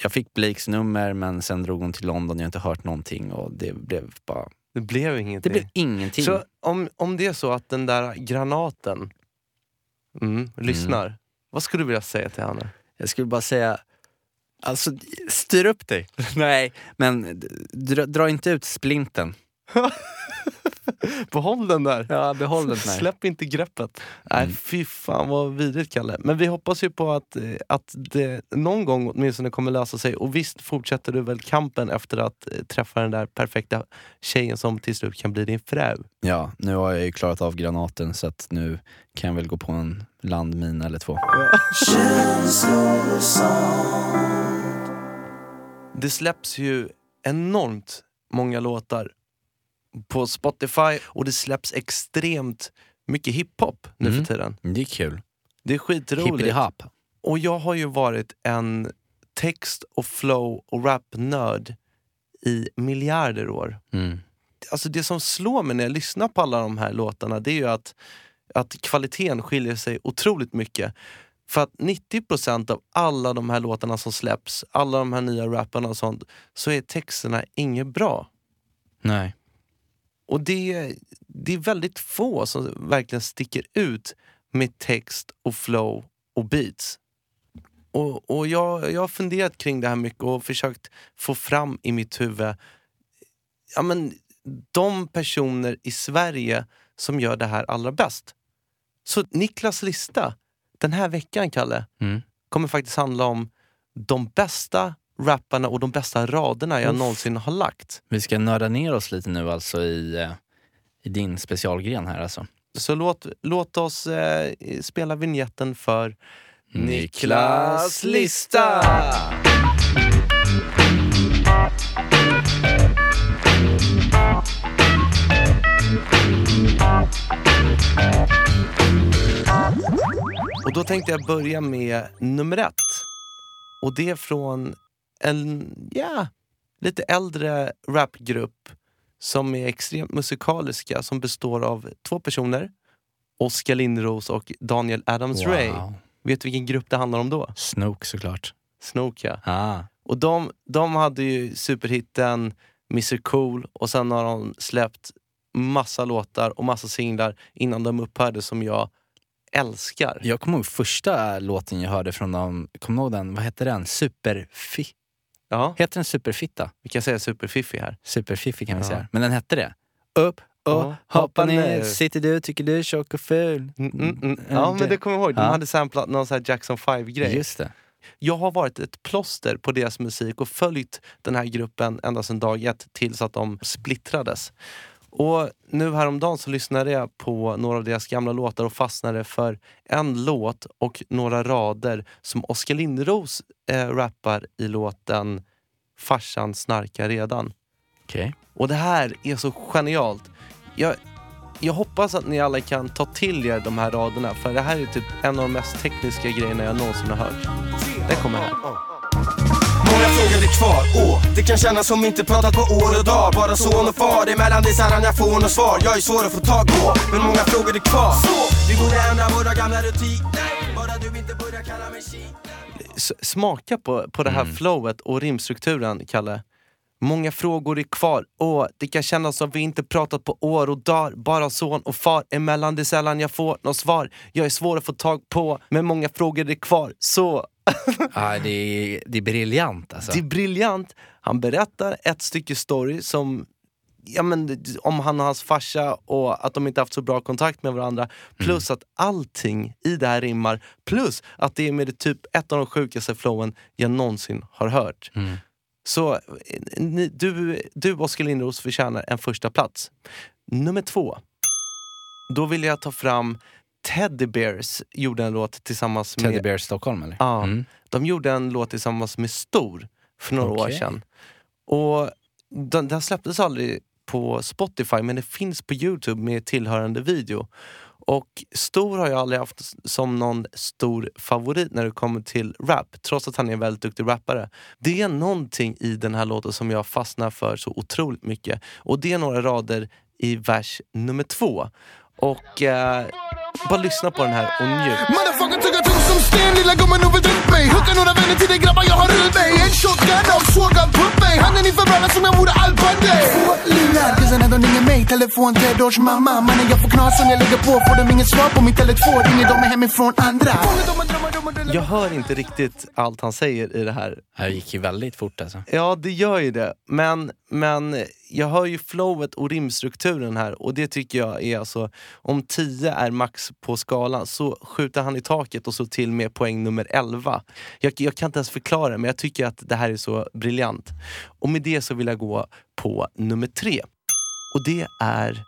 jag fick Blakes nummer men sen drog hon till London, jag har inte hört någonting och det blev bara... Det blev Det ingenting. blev ingenting. Så om, om det är så att den där granaten mm, lyssnar, vad skulle du vilja säga till henne? Jag skulle bara säga, alltså styr upp dig. Nej, men dra, dra inte ut splinten. Behåll den där. Ja, behåll den där. Släpp inte greppet. Nej, fy fan vad vidrigt Kalle. Men vi hoppas ju på att, eh, att det någon gång åtminstone kommer lösa sig. Och visst fortsätter du väl kampen efter att eh, träffa den där perfekta tjejen som till slut kan bli din fru. Ja, nu har jag ju klarat av granaten så att nu kan jag väl gå på en landmina eller två. Det släpps ju enormt många låtar på Spotify och det släpps extremt mycket hiphop nu Mm. för tiden. Det är kul. Det är skitroligt. Hippity-hop. Och jag har ju varit en text och flow och rap-nörd i miljarder år. Mm. Alltså det som slår mig när jag lyssnar på alla de här låtarna det är ju att, att kvaliteten skiljer sig otroligt mycket. För att 90% av alla de här låtarna som släpps, alla de här nya rapparna och sånt, så är texterna inget bra. Nej. Och det, det är väldigt få som verkligen sticker ut med text och flow och beats. Och, och jag, jag har funderat kring det här mycket och försökt få fram i mitt huvud ja, men, de personer i Sverige som gör det här allra bäst. Så Niklas lista den här veckan, Kalle, Mm. kommer faktiskt handla om de bästa rapparna och de bästa raderna jag Uff. någonsin har lagt. Vi ska nörda ner oss lite nu alltså i, eh, i din specialgren här alltså. Så låt, låt oss eh, spela vignetten för Niklas lista! Och då tänkte jag börja med nummer ett. Och det är från en, ja, lite äldre rapgrupp som är extremt musikaliska som består av två personer. Oskar Lindros och Daniel Adams-Ray. Wow. Vet du vilken grupp det handlar om då? Snook såklart. Snook ja. Ah. Och de, de hade ju superhitten Mr Cool och sen har de släppt massa låtar och massa singlar innan de upphörde som jag älskar. Jag kommer ihåg första låten jag hörde från dem, kommer du ihåg den? Vad hette den? Superfi... Ja, Heter den Superfitta? vi kan säga superfiffig här. Superfiffi kan vi säga. Men den hette det. Upp och Ja, hoppa ner. Sitter du, tycker du är tjock och ful? Mm, mm, mm. Ja, men det kommer jag ihåg. De hade samplat någon sån här Jackson 5-grej. Just det. Jag har varit ett plåster på deras musik och följt den här gruppen ända sedan dag ett tills att de splittrades. Och nu häromdagen så lyssnade jag på några av deras gamla låtar och fastnade för en låt och några rader som Oskar Lindros eh, rappar i låten Farsan snarkar redan. Okej. Och det här är så genialt. Jag, jag hoppas att ni alla kan ta till er de här raderna för det här är typ en av de mest tekniska grejerna jag någonsin har hört. Den kommer här. Många frågor är kvar, åh Det kan kännas som inte pratat på år och dag Bara son och far, emellan det sällan jag får något svar Jag är svår att få tag på, men många frågor är kvar Så, vi borde ändra våra gamla rutiner Bara du inte börjar kalla mig shit S- smaka på, på det här flowet och rimstrukturen, Kalle. Många frågor är kvar. Åh, det kan kännas som vi inte pratat på år och dagar. Bara son och far, emellan det sällan jag får något svar. Jag är svår att få tag på, men många frågor är kvar. Så, Ah, det, är, det är briljant alltså. det är briljant. Han berättar ett stycke story som Ja, men, om han och hans farsa och att de inte haft så bra kontakt med varandra. Plus att allting i det här rimmar. Plus att det är med det typ ett av de sjukaste flowen jag någonsin har hört. Mm. Så ni, du, du Oskar Lindros förtjänar en första plats. Nummer två. Då vill jag ta fram Teddy Bears gjorde en låt tillsammans med... Teddy Bear Stockholm eller? Ja, Mm. de gjorde en låt tillsammans med Stor för några år Okej. sedan. Och den, den släpptes aldrig på Spotify men det finns på Youtube med tillhörande video. Och Stor har jag aldrig haft som någon stor favorit när det kommer till rap, trots att han är en väldigt duktig rappare. Det är någonting i den här låten som jag fastnar för så otroligt mycket. Och det är några rader i vers nummer två. Och eh, bara lyssna på den här och njut. Motherfucker tugga tungt som sten, lilla gumman overdrick mig. Hookar några vänner till de grabbar jag har runt mig. En shotgun och svågan putt. Handen inför brallan som jag vore Al Bundy. Två lurar, kusen de ringer mig. Telefon Theodors mamma. Mannen jag får knas som jag lägger på. Får de inget svar på min telefon ringer de hemifrån andra. Jag hör inte riktigt allt han säger i det här. Det här gick ju väldigt fort alltså. Ja, det gör ju det. Men, men jag hör ju flowet och rimstrukturen här och det tycker jag är alltså, om 10 är max på skalan så skjuter han i taket och så till med poäng nummer 11. Jag, jag kan inte ens förklara men jag tycker att det här är så briljant. Och med det så vill jag gå på nummer 3. Och det är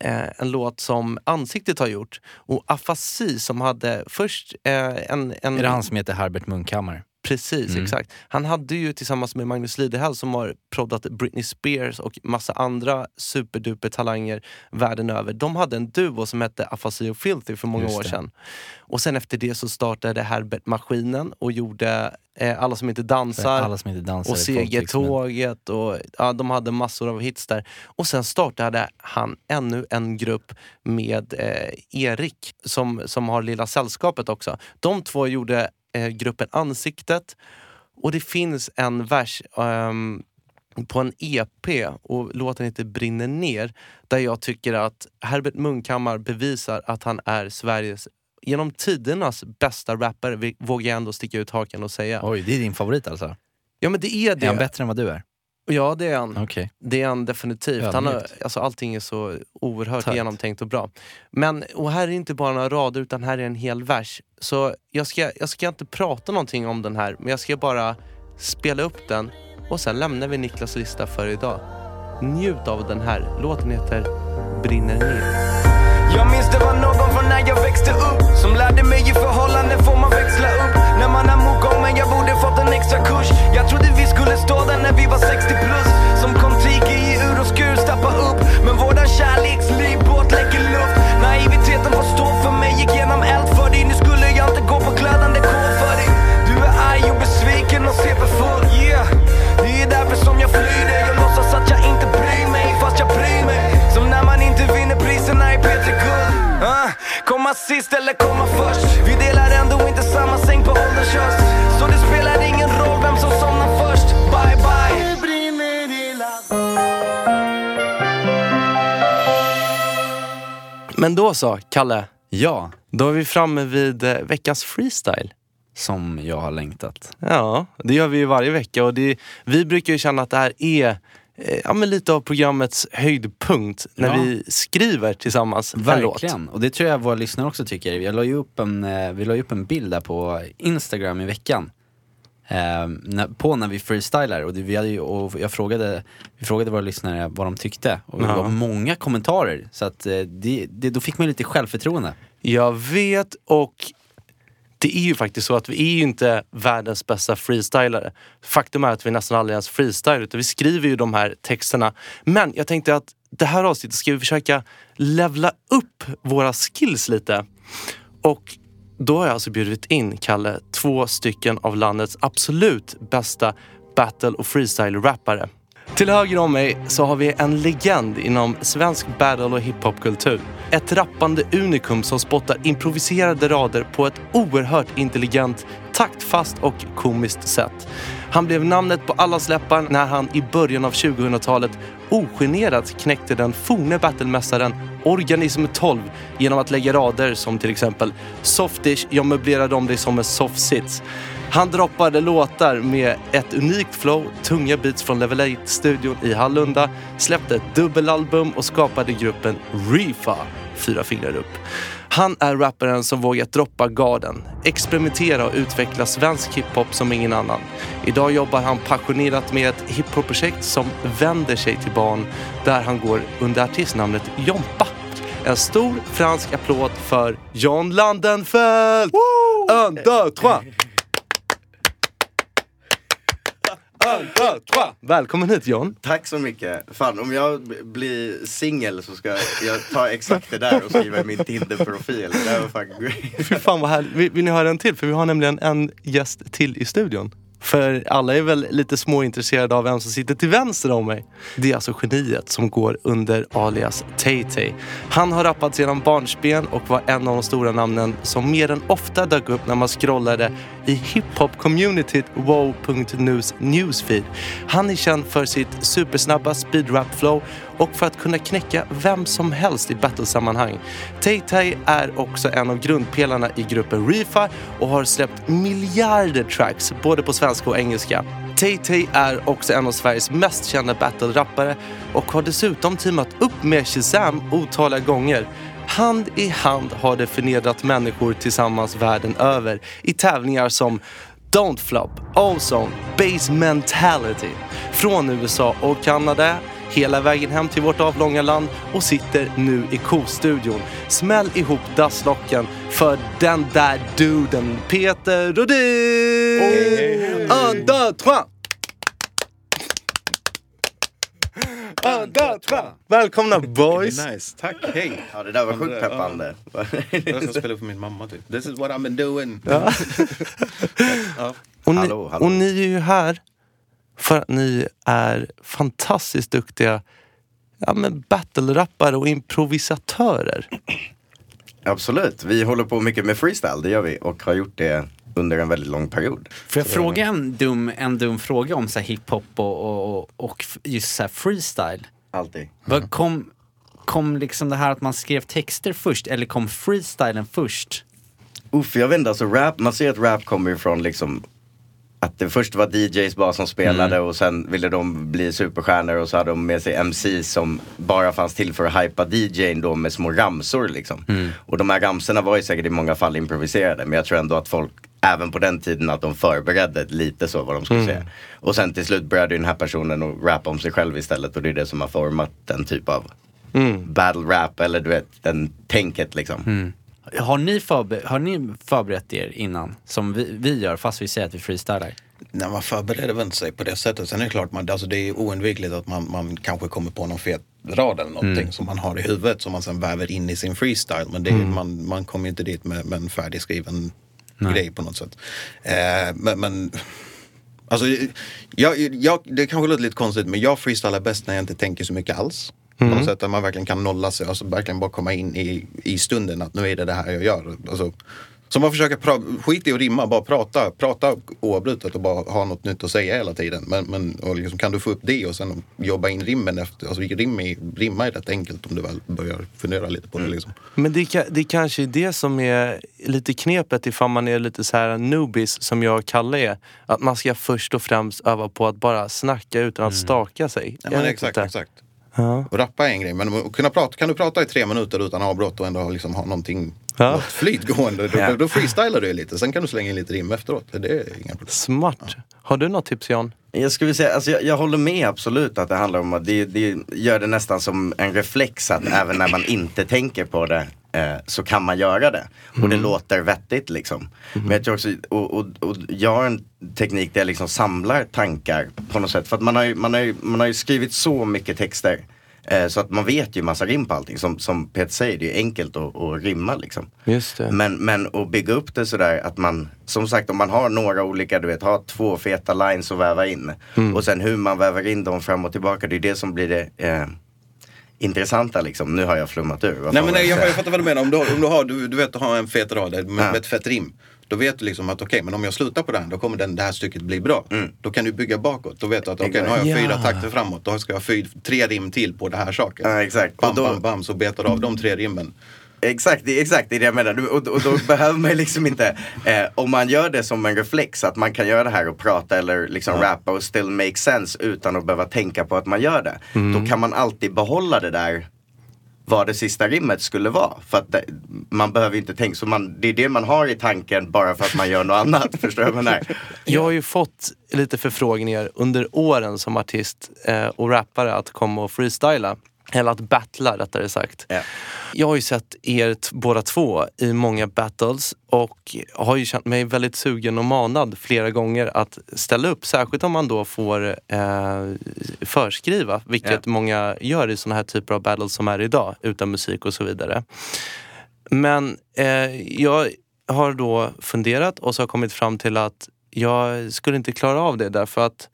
eh, en låt som Ansiktet har gjort. Och Afasi som hade först eh, en, en... Är det han som heter Herbert Munkhammar? Precis, Mm. exakt. Han hade ju tillsammans med Magnus Lidehäll som har proddat Britney Spears och massa andra superduper talanger världen över. De hade en duo som hette Afasi och Filthy för många år sedan. Och sen efter det så startade Herbert Maskinen och gjorde eh, Alla som inte dansar. Alla som inte dansar och. Segertåget och ja, de hade massor av hits där. Och sen startade han ännu en grupp med eh, Erik som, som har Lilla Sällskapet också. De två gjorde eh, gruppen Ansiktet och det finns en vers ehm, på en EP och låten heter Brinner ner där jag tycker att Herbert Munkhammar bevisar att han är Sveriges genom tidernas bästa rappare, vågar jag ändå sticka ut hakan och säga. Oj, det är din favorit alltså? Ja men det är det. Är han bättre än vad du är? Ja det är han. Okej. Det är han definitivt. Han har, alltså, allting är så oerhört Tajt. genomtänkt och bra. Men, och här är inte bara några rader utan här är en hel vers. Så jag ska, jag ska inte prata någonting om den här men jag ska bara spela upp den och sen lämnar vi Niklas lista för idag. Njut av den här. Låten heter Brinner ner. Jag minns det var någon från när jag växte upp Som lärde mig i förhållanden får man växla upp. När man är mogång men jag borde fått en extra kurs. Jag trodde vi skulle stå där när vi var 60 plus Som Kon-Tiki i ur och skur stappa upp. Men våran kärleksliv båt läcker luft. Naiviteten får stå för mig Gick genom eld för dig. Nu skulle jag inte gå på glödande kol för dig. Du är arg och besviken och CP-full Komma sist eller komma först Vi delar ändå inte samma säng på ålderns höst Så det spelar ingen roll vem som somnar först Bye bye Men då så, Kalle. Ja. Då är vi framme vid eh, veckans freestyle. Som jag har längtat. Ja, det gör vi ju varje vecka och det, vi brukar ju känna att det här är eh, ja, men lite av programmets höjdpunkt när Ja. vi skriver tillsammans. Verkligen, och det tror jag våra lyssnare också tycker. Jag la ju upp en, eh, vi la upp en bild där på Instagram i veckan. Eh, på när vi freestylar och, det, vi hade ju, och jag frågade, vi frågade våra lyssnare vad de tyckte. Och det var många kommentarer. Så att, eh, det, det, då fick man lite självförtroende. Jag vet och det är ju faktiskt så att vi är ju inte världens bästa freestylare. Faktum är att vi nästan aldrig ens freestylar utan vi skriver ju de här texterna. Men jag tänkte att det här avsnittet ska vi försöka levla upp våra skills lite. Och då har jag alltså bjudit in, Kalle, två stycken av landets absolut bästa battle och freestyle-rappare. Till höger om mig så har vi en legend inom svensk battle och hiphopkultur. Ett rappande unikum som spottar improviserade rader på ett oerhört intelligent, taktfast och komiskt sätt. Han blev namnet på allas läppar när han i början av 2000-talet ogenerat knäckte den forne battlemästaren Organism 12 genom att lägga rader som till exempel Softish, jag möblerar om dig som en softsits. Han droppade låtar med ett unikt flow, tunga beats från Level 8-studion i Hallunda, släppte ett dubbelalbum och skapade gruppen Reefa, fyra fingrar upp. Han är rapparen som vågat droppa garden, experimentera och utveckla svensk hiphop som ingen annan. Idag jobbar han passionerat med ett hiphop-projekt som vänder sig till barn där han går under artistnamnet Jompa. En stor fransk applåd för John Landenfelt! Un, deux, trois! Un, deux, trois! Välkommen hit John. Tack så mycket. Fan, om jag blir singel så ska jag ta exakt det där och skriva i min Tinder-profil. Det där var fan great. Fy fan vad härligt. Vill, vill ni höra en till? För vi har nämligen en gäst till i studion. För alla är väl lite småintresserade av vem som sitter till vänster om mig. Det är alltså geniet som går under alias Tay-Tay. Han har rappat sedan barnsben och var en av de stora namnen som mer än ofta dök upp när man scrollade i hiphop-communityt wow.news newsfeed. Han är känd för sitt supersnabba speedrap-flow och för att kunna knäcka vem som helst i battlesammanhang. Tay-Tay är också en av grundpelarna i gruppen Refi och har släppt miljarder tracks både på svenska och engelska. Tay-Tay är också en av Sveriges mest kända battle-rappare och har dessutom teamat upp med Shazam otaliga gånger. Hand i hand har de förnedrat människor tillsammans världen över i tävlingar som Don't Flop, Ozone, Base Mentality. Från USA och Kanada hela vägen hem till vårt avlånga land och sitter nu i Ko-studion. Smäll ihop dasslocken för den där duden Peter Rodin! Un, deux, trois! Un, deux, trois! Välkomna boys! Nice, tack, hej! Ja det där var sjukt peppande. Jag ska spela för min mamma typ. This is what I've been doing. Ja. Ja. Och, ni, Hallå, hallå. och ni är ju här för att ni är fantastiskt duktiga ja, men battle-rappare och improvisatörer. Absolut, vi håller på mycket med freestyle, det gör vi. Och har gjort det under en väldigt lång period. Får jag fråga en dum, en dum fråga om så här hiphop och, och, och, just så här freestyle? Alltid. Vad kom, kom liksom det här att man skrev texter först eller kom freestylen först? Uff, jag vet inte, alltså rap, man ser att rap kommer ifrån liksom att det först var DJs bara som spelade och sen ville de bli superstjärnor och så hade de med sig MCs som bara fanns till för att hypa DJn då med små ramsor liksom. Och de här ramsorna var ju säkert i många fall improviserade men jag tror ändå att folk även på den tiden att de förberedde lite så vad de skulle säga. Och sen till slut började den här personen att rappa om sig själv istället och det är det som har format den typ av battle rap eller du vet, den tänket liksom. Har ni, förber- har ni förberett er innan? Som vi, vi gör fast vi säger att vi freestylar? när man förbereder väl inte sig på det sättet. Sen är det klart, man, alltså det är oundvikligt att man, man kanske kommer på någon fet rad eller någonting Mm. som man har i huvudet som man sen väver in i sin freestyle. Men det, Mm. man, man kommer ju inte dit med, med en färdigskriven Nej. grej på något sätt. Eh, men, men alltså, jag, jag, det kanske låter lite konstigt men jag freestylar bäst när jag inte tänker så mycket alls. Mm. något sätt där man verkligen kan nolla sig, alltså verkligen bara komma in i, i stunden att nu är det det här jag gör. Alltså, så man försöker, pra- skit i att rimma, bara prata, prata oavbrutet och bara ha något nytt att säga hela tiden. Men, men och liksom, kan du få upp det och sen jobba in rimmen efter, alltså rim är, rimma är rätt enkelt om du väl börjar fundera lite på det liksom. Men det, det kanske är det som är lite knepet ifall man är lite så här newbies som jag och Kalle är. Att man ska först och främst öva på att bara snacka utan att staka sig. Mm. Ja, men exakt, exakt. Ja. Och rappa är en grej, men att kunna prata, kan du prata i tre minuter utan avbrott och ändå liksom ha någonting, Ja. något flyt gående, då, då, då freestylar du lite. Sen kan du slänga in lite rim efteråt. Det är inga problem. Smart. Har du något tips Jan? Jag skulle säga, alltså jag, jag håller med absolut att det handlar om att det, det gör det nästan som en reflex att även när man inte tänker på det eh, så kan man göra det. Och det låter vettigt liksom. Men jag tror också, och, och, och jag har en teknik där jag liksom samlar tankar på något sätt. För att man har ju, man har ju, man har ju skrivit så mycket texter. Eh, så att man vet ju massa rim på allting. Som, som Peter säger, det är enkelt att, att rimma liksom. Just det. Men, men att bygga upp det sådär att man, som sagt om man har några olika, du vet, har två feta lines att väva in. Mm. Och sen hur man väver in dem fram och tillbaka, det är det som blir det eh, intressanta liksom. Nu har jag flummat ur. Vad Nej men nej, jag, jag fattar vad du menar. Om du, har- om du, har, du, du vet, du har en fet rad med, med ett fett rim. Då vet du liksom att okej, men om jag slutar på den då kommer den, det här stycket bli bra. Då kan du bygga bakåt. Då vet du att okej, nu har jag Mm. Ja. fyra takter framåt. Då ska jag ha fyra, tre rim till på det här saken. Ja, exakt. Bam, Och då- bam, bam, så betar du av de tre rimmen. Exakt, det, exakt, det är det jag menar. Och, och då behöver man liksom inte, eh, om man gör det som en reflex, att man kan göra det här och prata eller liksom rappa och still make sense utan att behöva tänka på att man gör det. Mm. Då kan man alltid behålla det där vad det sista rimmet skulle vara. För att det, man behöver inte tänka, så man, det är det man har i tanken bara för att man gör något annat. Förstår du vad? Jag har ju fått lite förfrågningar under åren som artist eh, och rappare att komma och freestyla. Eller att battla rättare sagt. Jag har ju sett er båda två i många battles och har ju känt mig väldigt sugen och manad flera gånger att ställa upp. Särskilt om man då får eh, förskriva, vilket många gör i såna här typer av battles som är idag, utan musik och så vidare. Men eh, jag har då funderat och så har kommit fram till att jag skulle inte klara av det därför att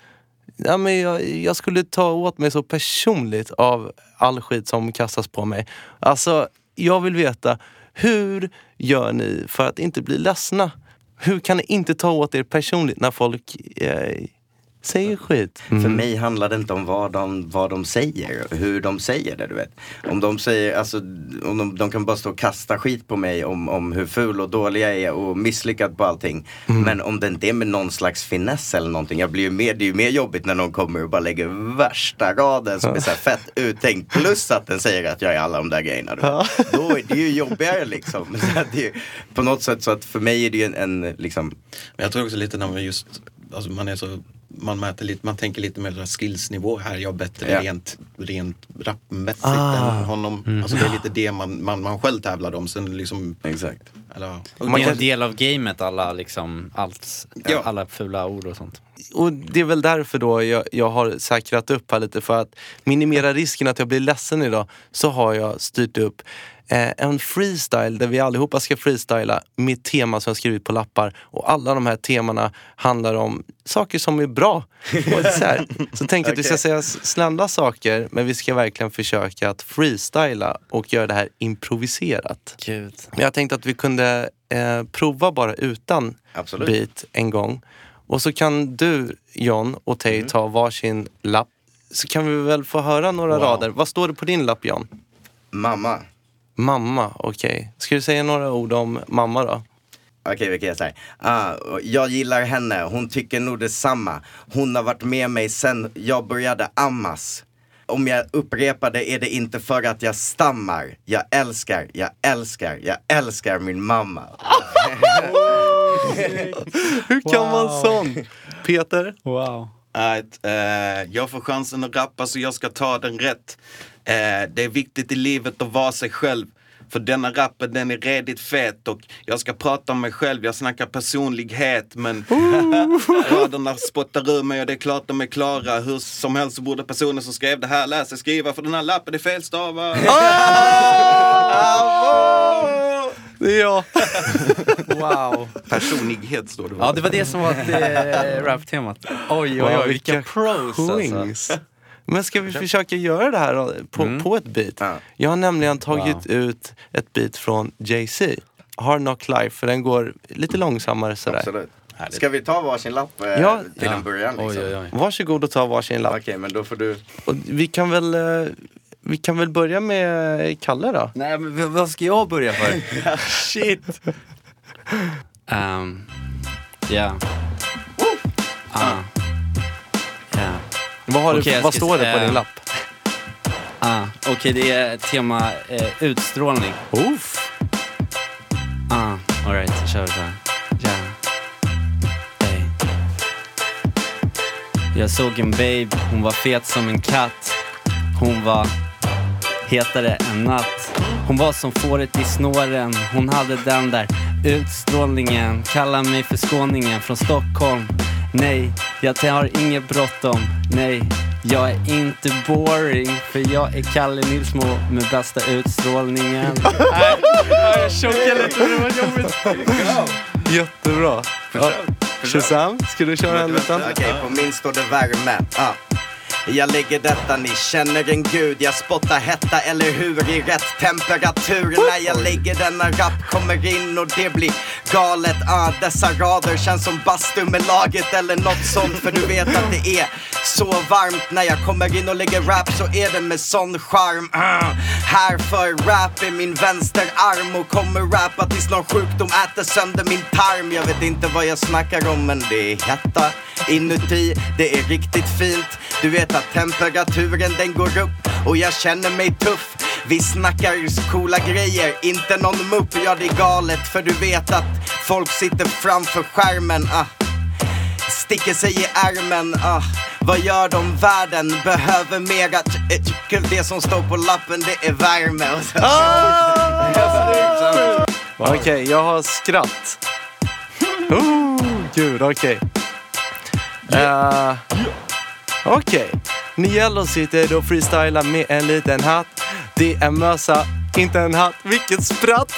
ja, men jag, jag skulle ta åt mig så personligt av all skit som kastas på mig. Alltså, jag vill veta, hur gör ni för att inte bli ledsna? Hur kan ni inte ta åt er personligt när folk eh, Säger skit. För mig handlar det inte om vad de, vad de säger, hur de säger det du vet. Om de säger, alltså, om de, de kan bara stå och kasta skit på mig om, om hur ful och dålig jag är och misslyckad på allting. Men om det inte är med någon slags finess eller någonting, jag blir ju mer, det är ju mer jobbigt när någon kommer och bara lägger värsta raden som är så här fett uttänkt. Plus att den säger att jag är alla de där grejerna. Du. vet. Då är det ju jobbigare liksom. Så att det är, på något sätt så att för mig är det ju en, en liksom Men jag tror också lite när man just, alltså man är så man mäter lite, man tänker lite mer skillsnivå. Här är jag bättre Ja. rent, rent rapmässigt Ah. än honom. Mm. Alltså det är lite det man, man, man själv tävlar om. Sen liksom, Exakt. Eller, Och det är en del av gamet, alla, liksom, allt, alla fula ord och sånt. Och det är väl därför då jag, jag har säkrat upp här lite för att minimera risken att jag blir ledsen idag så har jag styrt upp en freestyle där vi allihopa ska freestyla med tema som jag skrivit på lappar och alla de här temana handlar om saker som är bra. Och så här, så tänk att vi ska säga snälla saker men vi ska verkligen försöka att freestyla och göra det här improviserat. Gud. Jag tänkte att vi kunde eh, prova bara utan Absolut. beat en gång. Och så kan du John och Tay Mm. ta varsin lapp. Så kan vi väl få höra några Wow. rader. Vad står det på din lapp John? mamma. Mamma, okej. Ska du säga några ord om mamma då? Okej, vi kan göra så här. Och jag gillar henne, hon tycker nog detsamma. Hon har varit med mig sen jag började ammas. Om jag upprepar det är det inte för att jag stammar. Jag älskar, jag älskar, jag älskar min mamma. Hur kan man sån? Peter? Wow. Att, eh, jag får chansen att rappa så jag ska ta den rätt. Eh, det är viktigt i livet att vara sig själv. För denna rappen den är redigt fet och jag ska prata om mig själv, jag snackar personlighet men raderna spottar ur mig och det är klart de är klara. Hur som helst borde personen som skrev det här läsa skriva för den här lappen är felstavad. Det är jag. Wow. Personlighet står det. Ja, det var det som var eh, rap-temat. Oj, oj, Wow, oj, vilka pros alltså. Men ska vi försöka göra det här då, på, Mm. på ett beat? Jag har nämligen tagit ut ett beat från Jay-Z. Hard Knock Life, för den går lite långsammare sådär. Absolut. Ska vi ta varsin lapp eh, Ja. till en början? Liksom? Varsågod och ta varsin lapp. Okej, men då får du... Och vi kan väl eh, vi kan väl börja med Kalle då? Nej, men vad ska jag börja för? Shit. Um, ja. Ah. Ja. Vad, har du, Okej, jag vad står det på din lapp? Ah, Okej, det är tema eh, utstrålning. Uff. Ah, alright, kör så här. Ja. Ey. Jag såg en babe, hon var fet som en katt. Hon var hetare än natt. Hon var som fåret i snåren, hon hade den där utstrålningen. Kallar mig för skåningen från Stockholm. Nej, jag har inget bråttom. Nej, jag är inte boring. För jag är Kalle Nilsmo med bästa utstrålningen. Nej, jag chockade lite det var jobbigt. Jättebra. Ja. Shazam, ska du köra en liten? Okej, på min står det värme. Ah. Jag lägger detta, ni känner en gud. Jag spottar hetta, eller hur? I rätt temperatur. När jag lägger denna rap kommer in och det blir galet. Ah, Dessa rader känns som bastu med laget eller något sånt. För du vet att det är så varmt. När jag kommer in och lägger rap så är det med sån charm. Uh. Här för rap är min vänsterarm Och kommer rappa tills någon sjukdom äter sönder min tarm. Jag vet inte vad jag snackar om men det är hetta inuti. Det är riktigt fint. Du vet att temperaturen den går upp och jag känner mig tuff Vi snackar coola grejer, inte någon mupp Ja det är galet för du vet att folk sitter framför skärmen ah. Sticker sig i ärmen ah. Vad gör de? Världen behöver mera t- Det som står på lappen det är värme och så. Okej, jag har skratt. Oh, gud, okej. Eh, Okej. Niello sitter och freestylar med en liten hatt. Det är mössa, inte en hatt. Vilket spratt!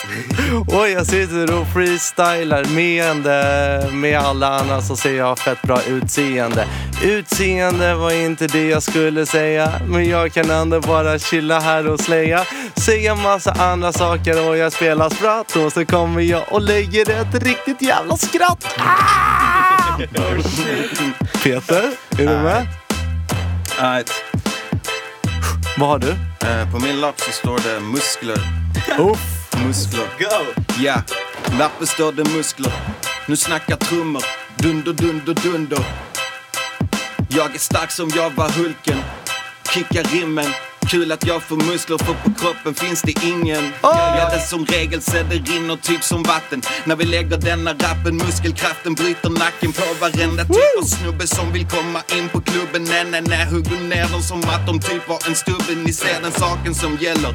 Och jag sitter och freestylar meende med alla andra som säger jag fett bra utseende. Utseende var inte det jag skulle säga, men jag kan ändå bara chilla här och släja. Säga massa andra saker och jag spelar spratt och så kommer jag och lägger ett riktigt jävla skratt. Ah! Peter, är du med? Right. Vad har du? Eh, på min lapp så står det muskler. Uff. Muskler. Go! Ja, lappen står det muskler. Nu snackar trummor. Dunder, dunder, dunder. Jag är stark som jag var Hulken. Kickar rimmen. Kul att jag får muskler för på kroppen finns det ingen. Jag gör det som regel så det rinner typ som vatten. När vi lägger denna rappen, muskelkraften bryter nacken på varenda typ av snubbe som vill komma in på klubben. Nej, nej, nej, hugger ner dem som att de typ har en stubbe. Ni ser den saken som gäller.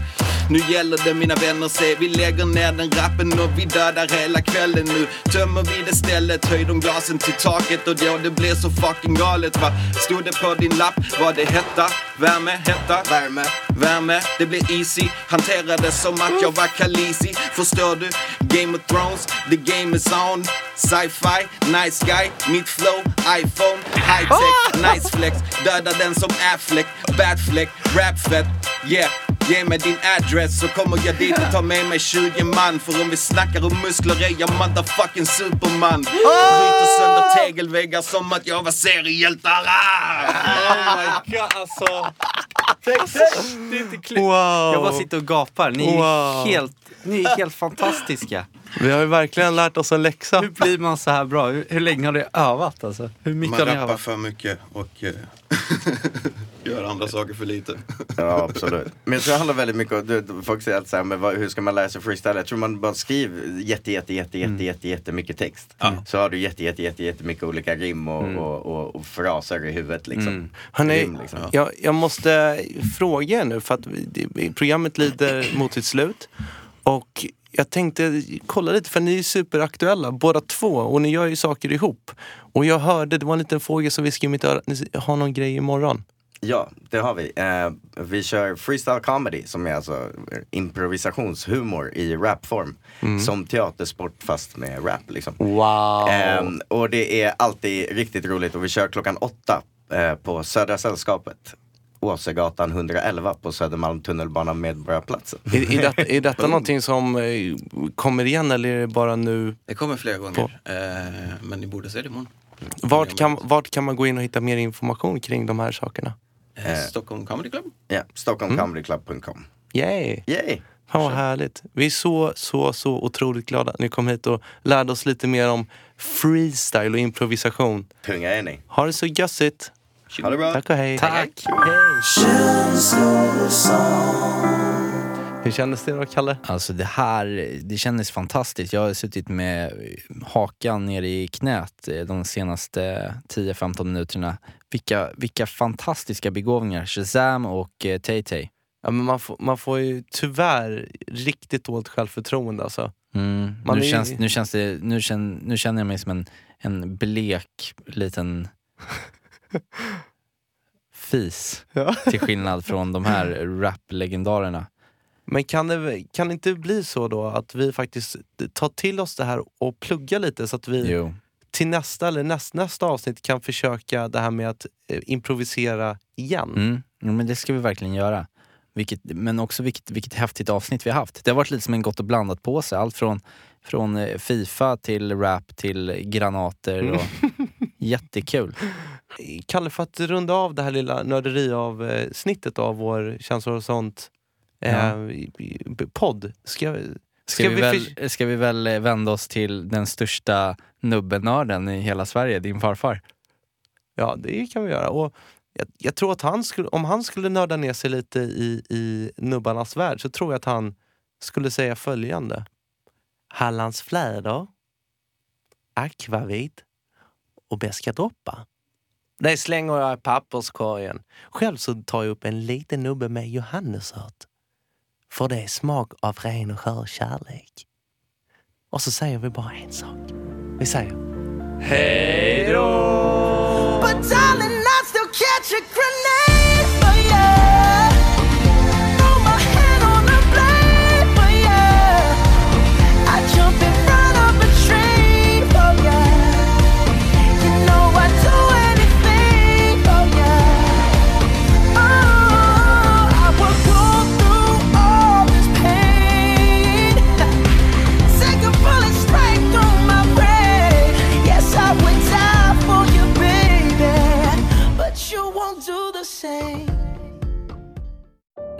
Nu gäller det mina vänner, se vi lägger ner den rappen och vi dödar hela kvällen. Nu tömmer vi det stället, höj de glasen till taket och då det blir så fucking galet. Va? Stod det på din lapp? Var det hetta? Värme? Hetta? Värme? Värme? Det blir easy. Hantera det som att jag var Khaleesi. Förstår du? Game of Thrones, the game is on. Sci-fi, nice guy, mitt flow, iPhone, high tech, nice flex. Döda den som er Affleck, bad fleck, rap fett, yeah. Ge mig din adress så kommer jag dit och tar med mig 20 man För om vi snackar om muskler är jag motherfucking superman Bryter sönder tegelväggar som att jag var seriehjältar! Oh my god, alltså. Det är inte klokt. Wow. Jag bara sitter och gapar. Ni är, Wow. helt, ni är helt fantastiska. Vi har ju verkligen lärt oss en läxa. Hur blir man så här bra? Hur, hur länge har ni övat? Alltså? Hur mycket Man har ni rappar övat? för mycket och eh, gör andra saker för lite. Ja, absolut. Men jag tror det handlar väldigt mycket om, du, folk säger alltid så här, men vad, hur ska man lära sig freestyle? Jag tror man bara skriver jätte, jätte, jätte, jätte, jätte, jättemycket text. Så har du jätte, jätte, jätte, jättemycket olika rim och, och, och, och fraser i huvudet liksom. Mm. Hörrni, Rim, liksom. jag, jag måste fråga er nu för att programmet lider mot sitt slut. Och jag tänkte kolla lite, för ni är superaktuella båda två och ni gör ju saker ihop. Och jag hörde, det var en liten fågel som viskade i mitt öra, ni har någon grej imorgon. Ja, det har vi. Eh, vi kör freestyle comedy som är alltså improvisationshumor i rapform. Mm. Som teatersport fast med rap liksom. Wow! Ehm, och det är alltid riktigt roligt och vi kör klockan åtta eh, på Södra Sällskapet. Åsegatan 111 på Södermalm tunnelbana Medborgarplatsen. Är, är, detta, är detta någonting som eh, kommer igen eller är det bara nu? Det kommer flera gånger, eh, men ni borde se det imorgon. Vart kan, vart kan man gå in och hitta mer information kring de här sakerna? Eh, Stockholm Comedy Club. Ja, stockholmcomedyclub.com. Yay! Yay! Fan vad härligt. Vi är så, så, så otroligt glada att ni kom hit och lärde oss lite mer om freestyle och improvisation. Tunga är ni. Ha det så gössigt. Ha det bra. Tack och hej. Tack. Hur kändes det då, Kalle? Alltså det här, det kändes fantastiskt. Jag har suttit med hakan nere i knät eh, de senaste 10-15 minuterna. Vilka, vilka fantastiska begåvningar. Shazam och eh, Tay-Tay. Ja, men man, får, man får ju tyvärr riktigt dåligt självförtroende alltså. Mm. Nu, är- känns, nu, känns det, nu, känn, nu känner jag mig som en, en blek liten fis. Ja. Till skillnad från de här rap-legendarerna. Men kan det, kan det inte bli så då att vi faktiskt tar till oss det här och pluggar lite så att vi Jo. Till nästa eller näst, nästa avsnitt kan försöka det här med att eh, improvisera igen? Mm. Ja, men det ska vi verkligen göra. Vilket, men också vilket, vilket häftigt avsnitt vi har haft. Det har varit lite som en gott och blandat påse. Allt från, från eh, Fifa till rap till granater. Och, Jättekul. Kalle, för att runda av det här lilla nörderi-avsnittet av vår känslor och sånt eh, i- podd. Ska, Ska, vi, för- väl, ska vi väl eh, vända oss till den största nubbenörden i hela Sverige, din farfar? Ja, det kan vi göra. Och jag, jag tror att han skulle, om han skulle nörda ner sig lite i, i nubbarnas värld så tror jag att han skulle säga följande. Hallandsfläder, akvavit och beska droppar. Det slänger jag i papperskorgen. Själv så tar jag upp en liten nubbe med johannesört. För det är smak av ren och skör kärlek. Och så säger vi bara en sak. Vi säger Hej då!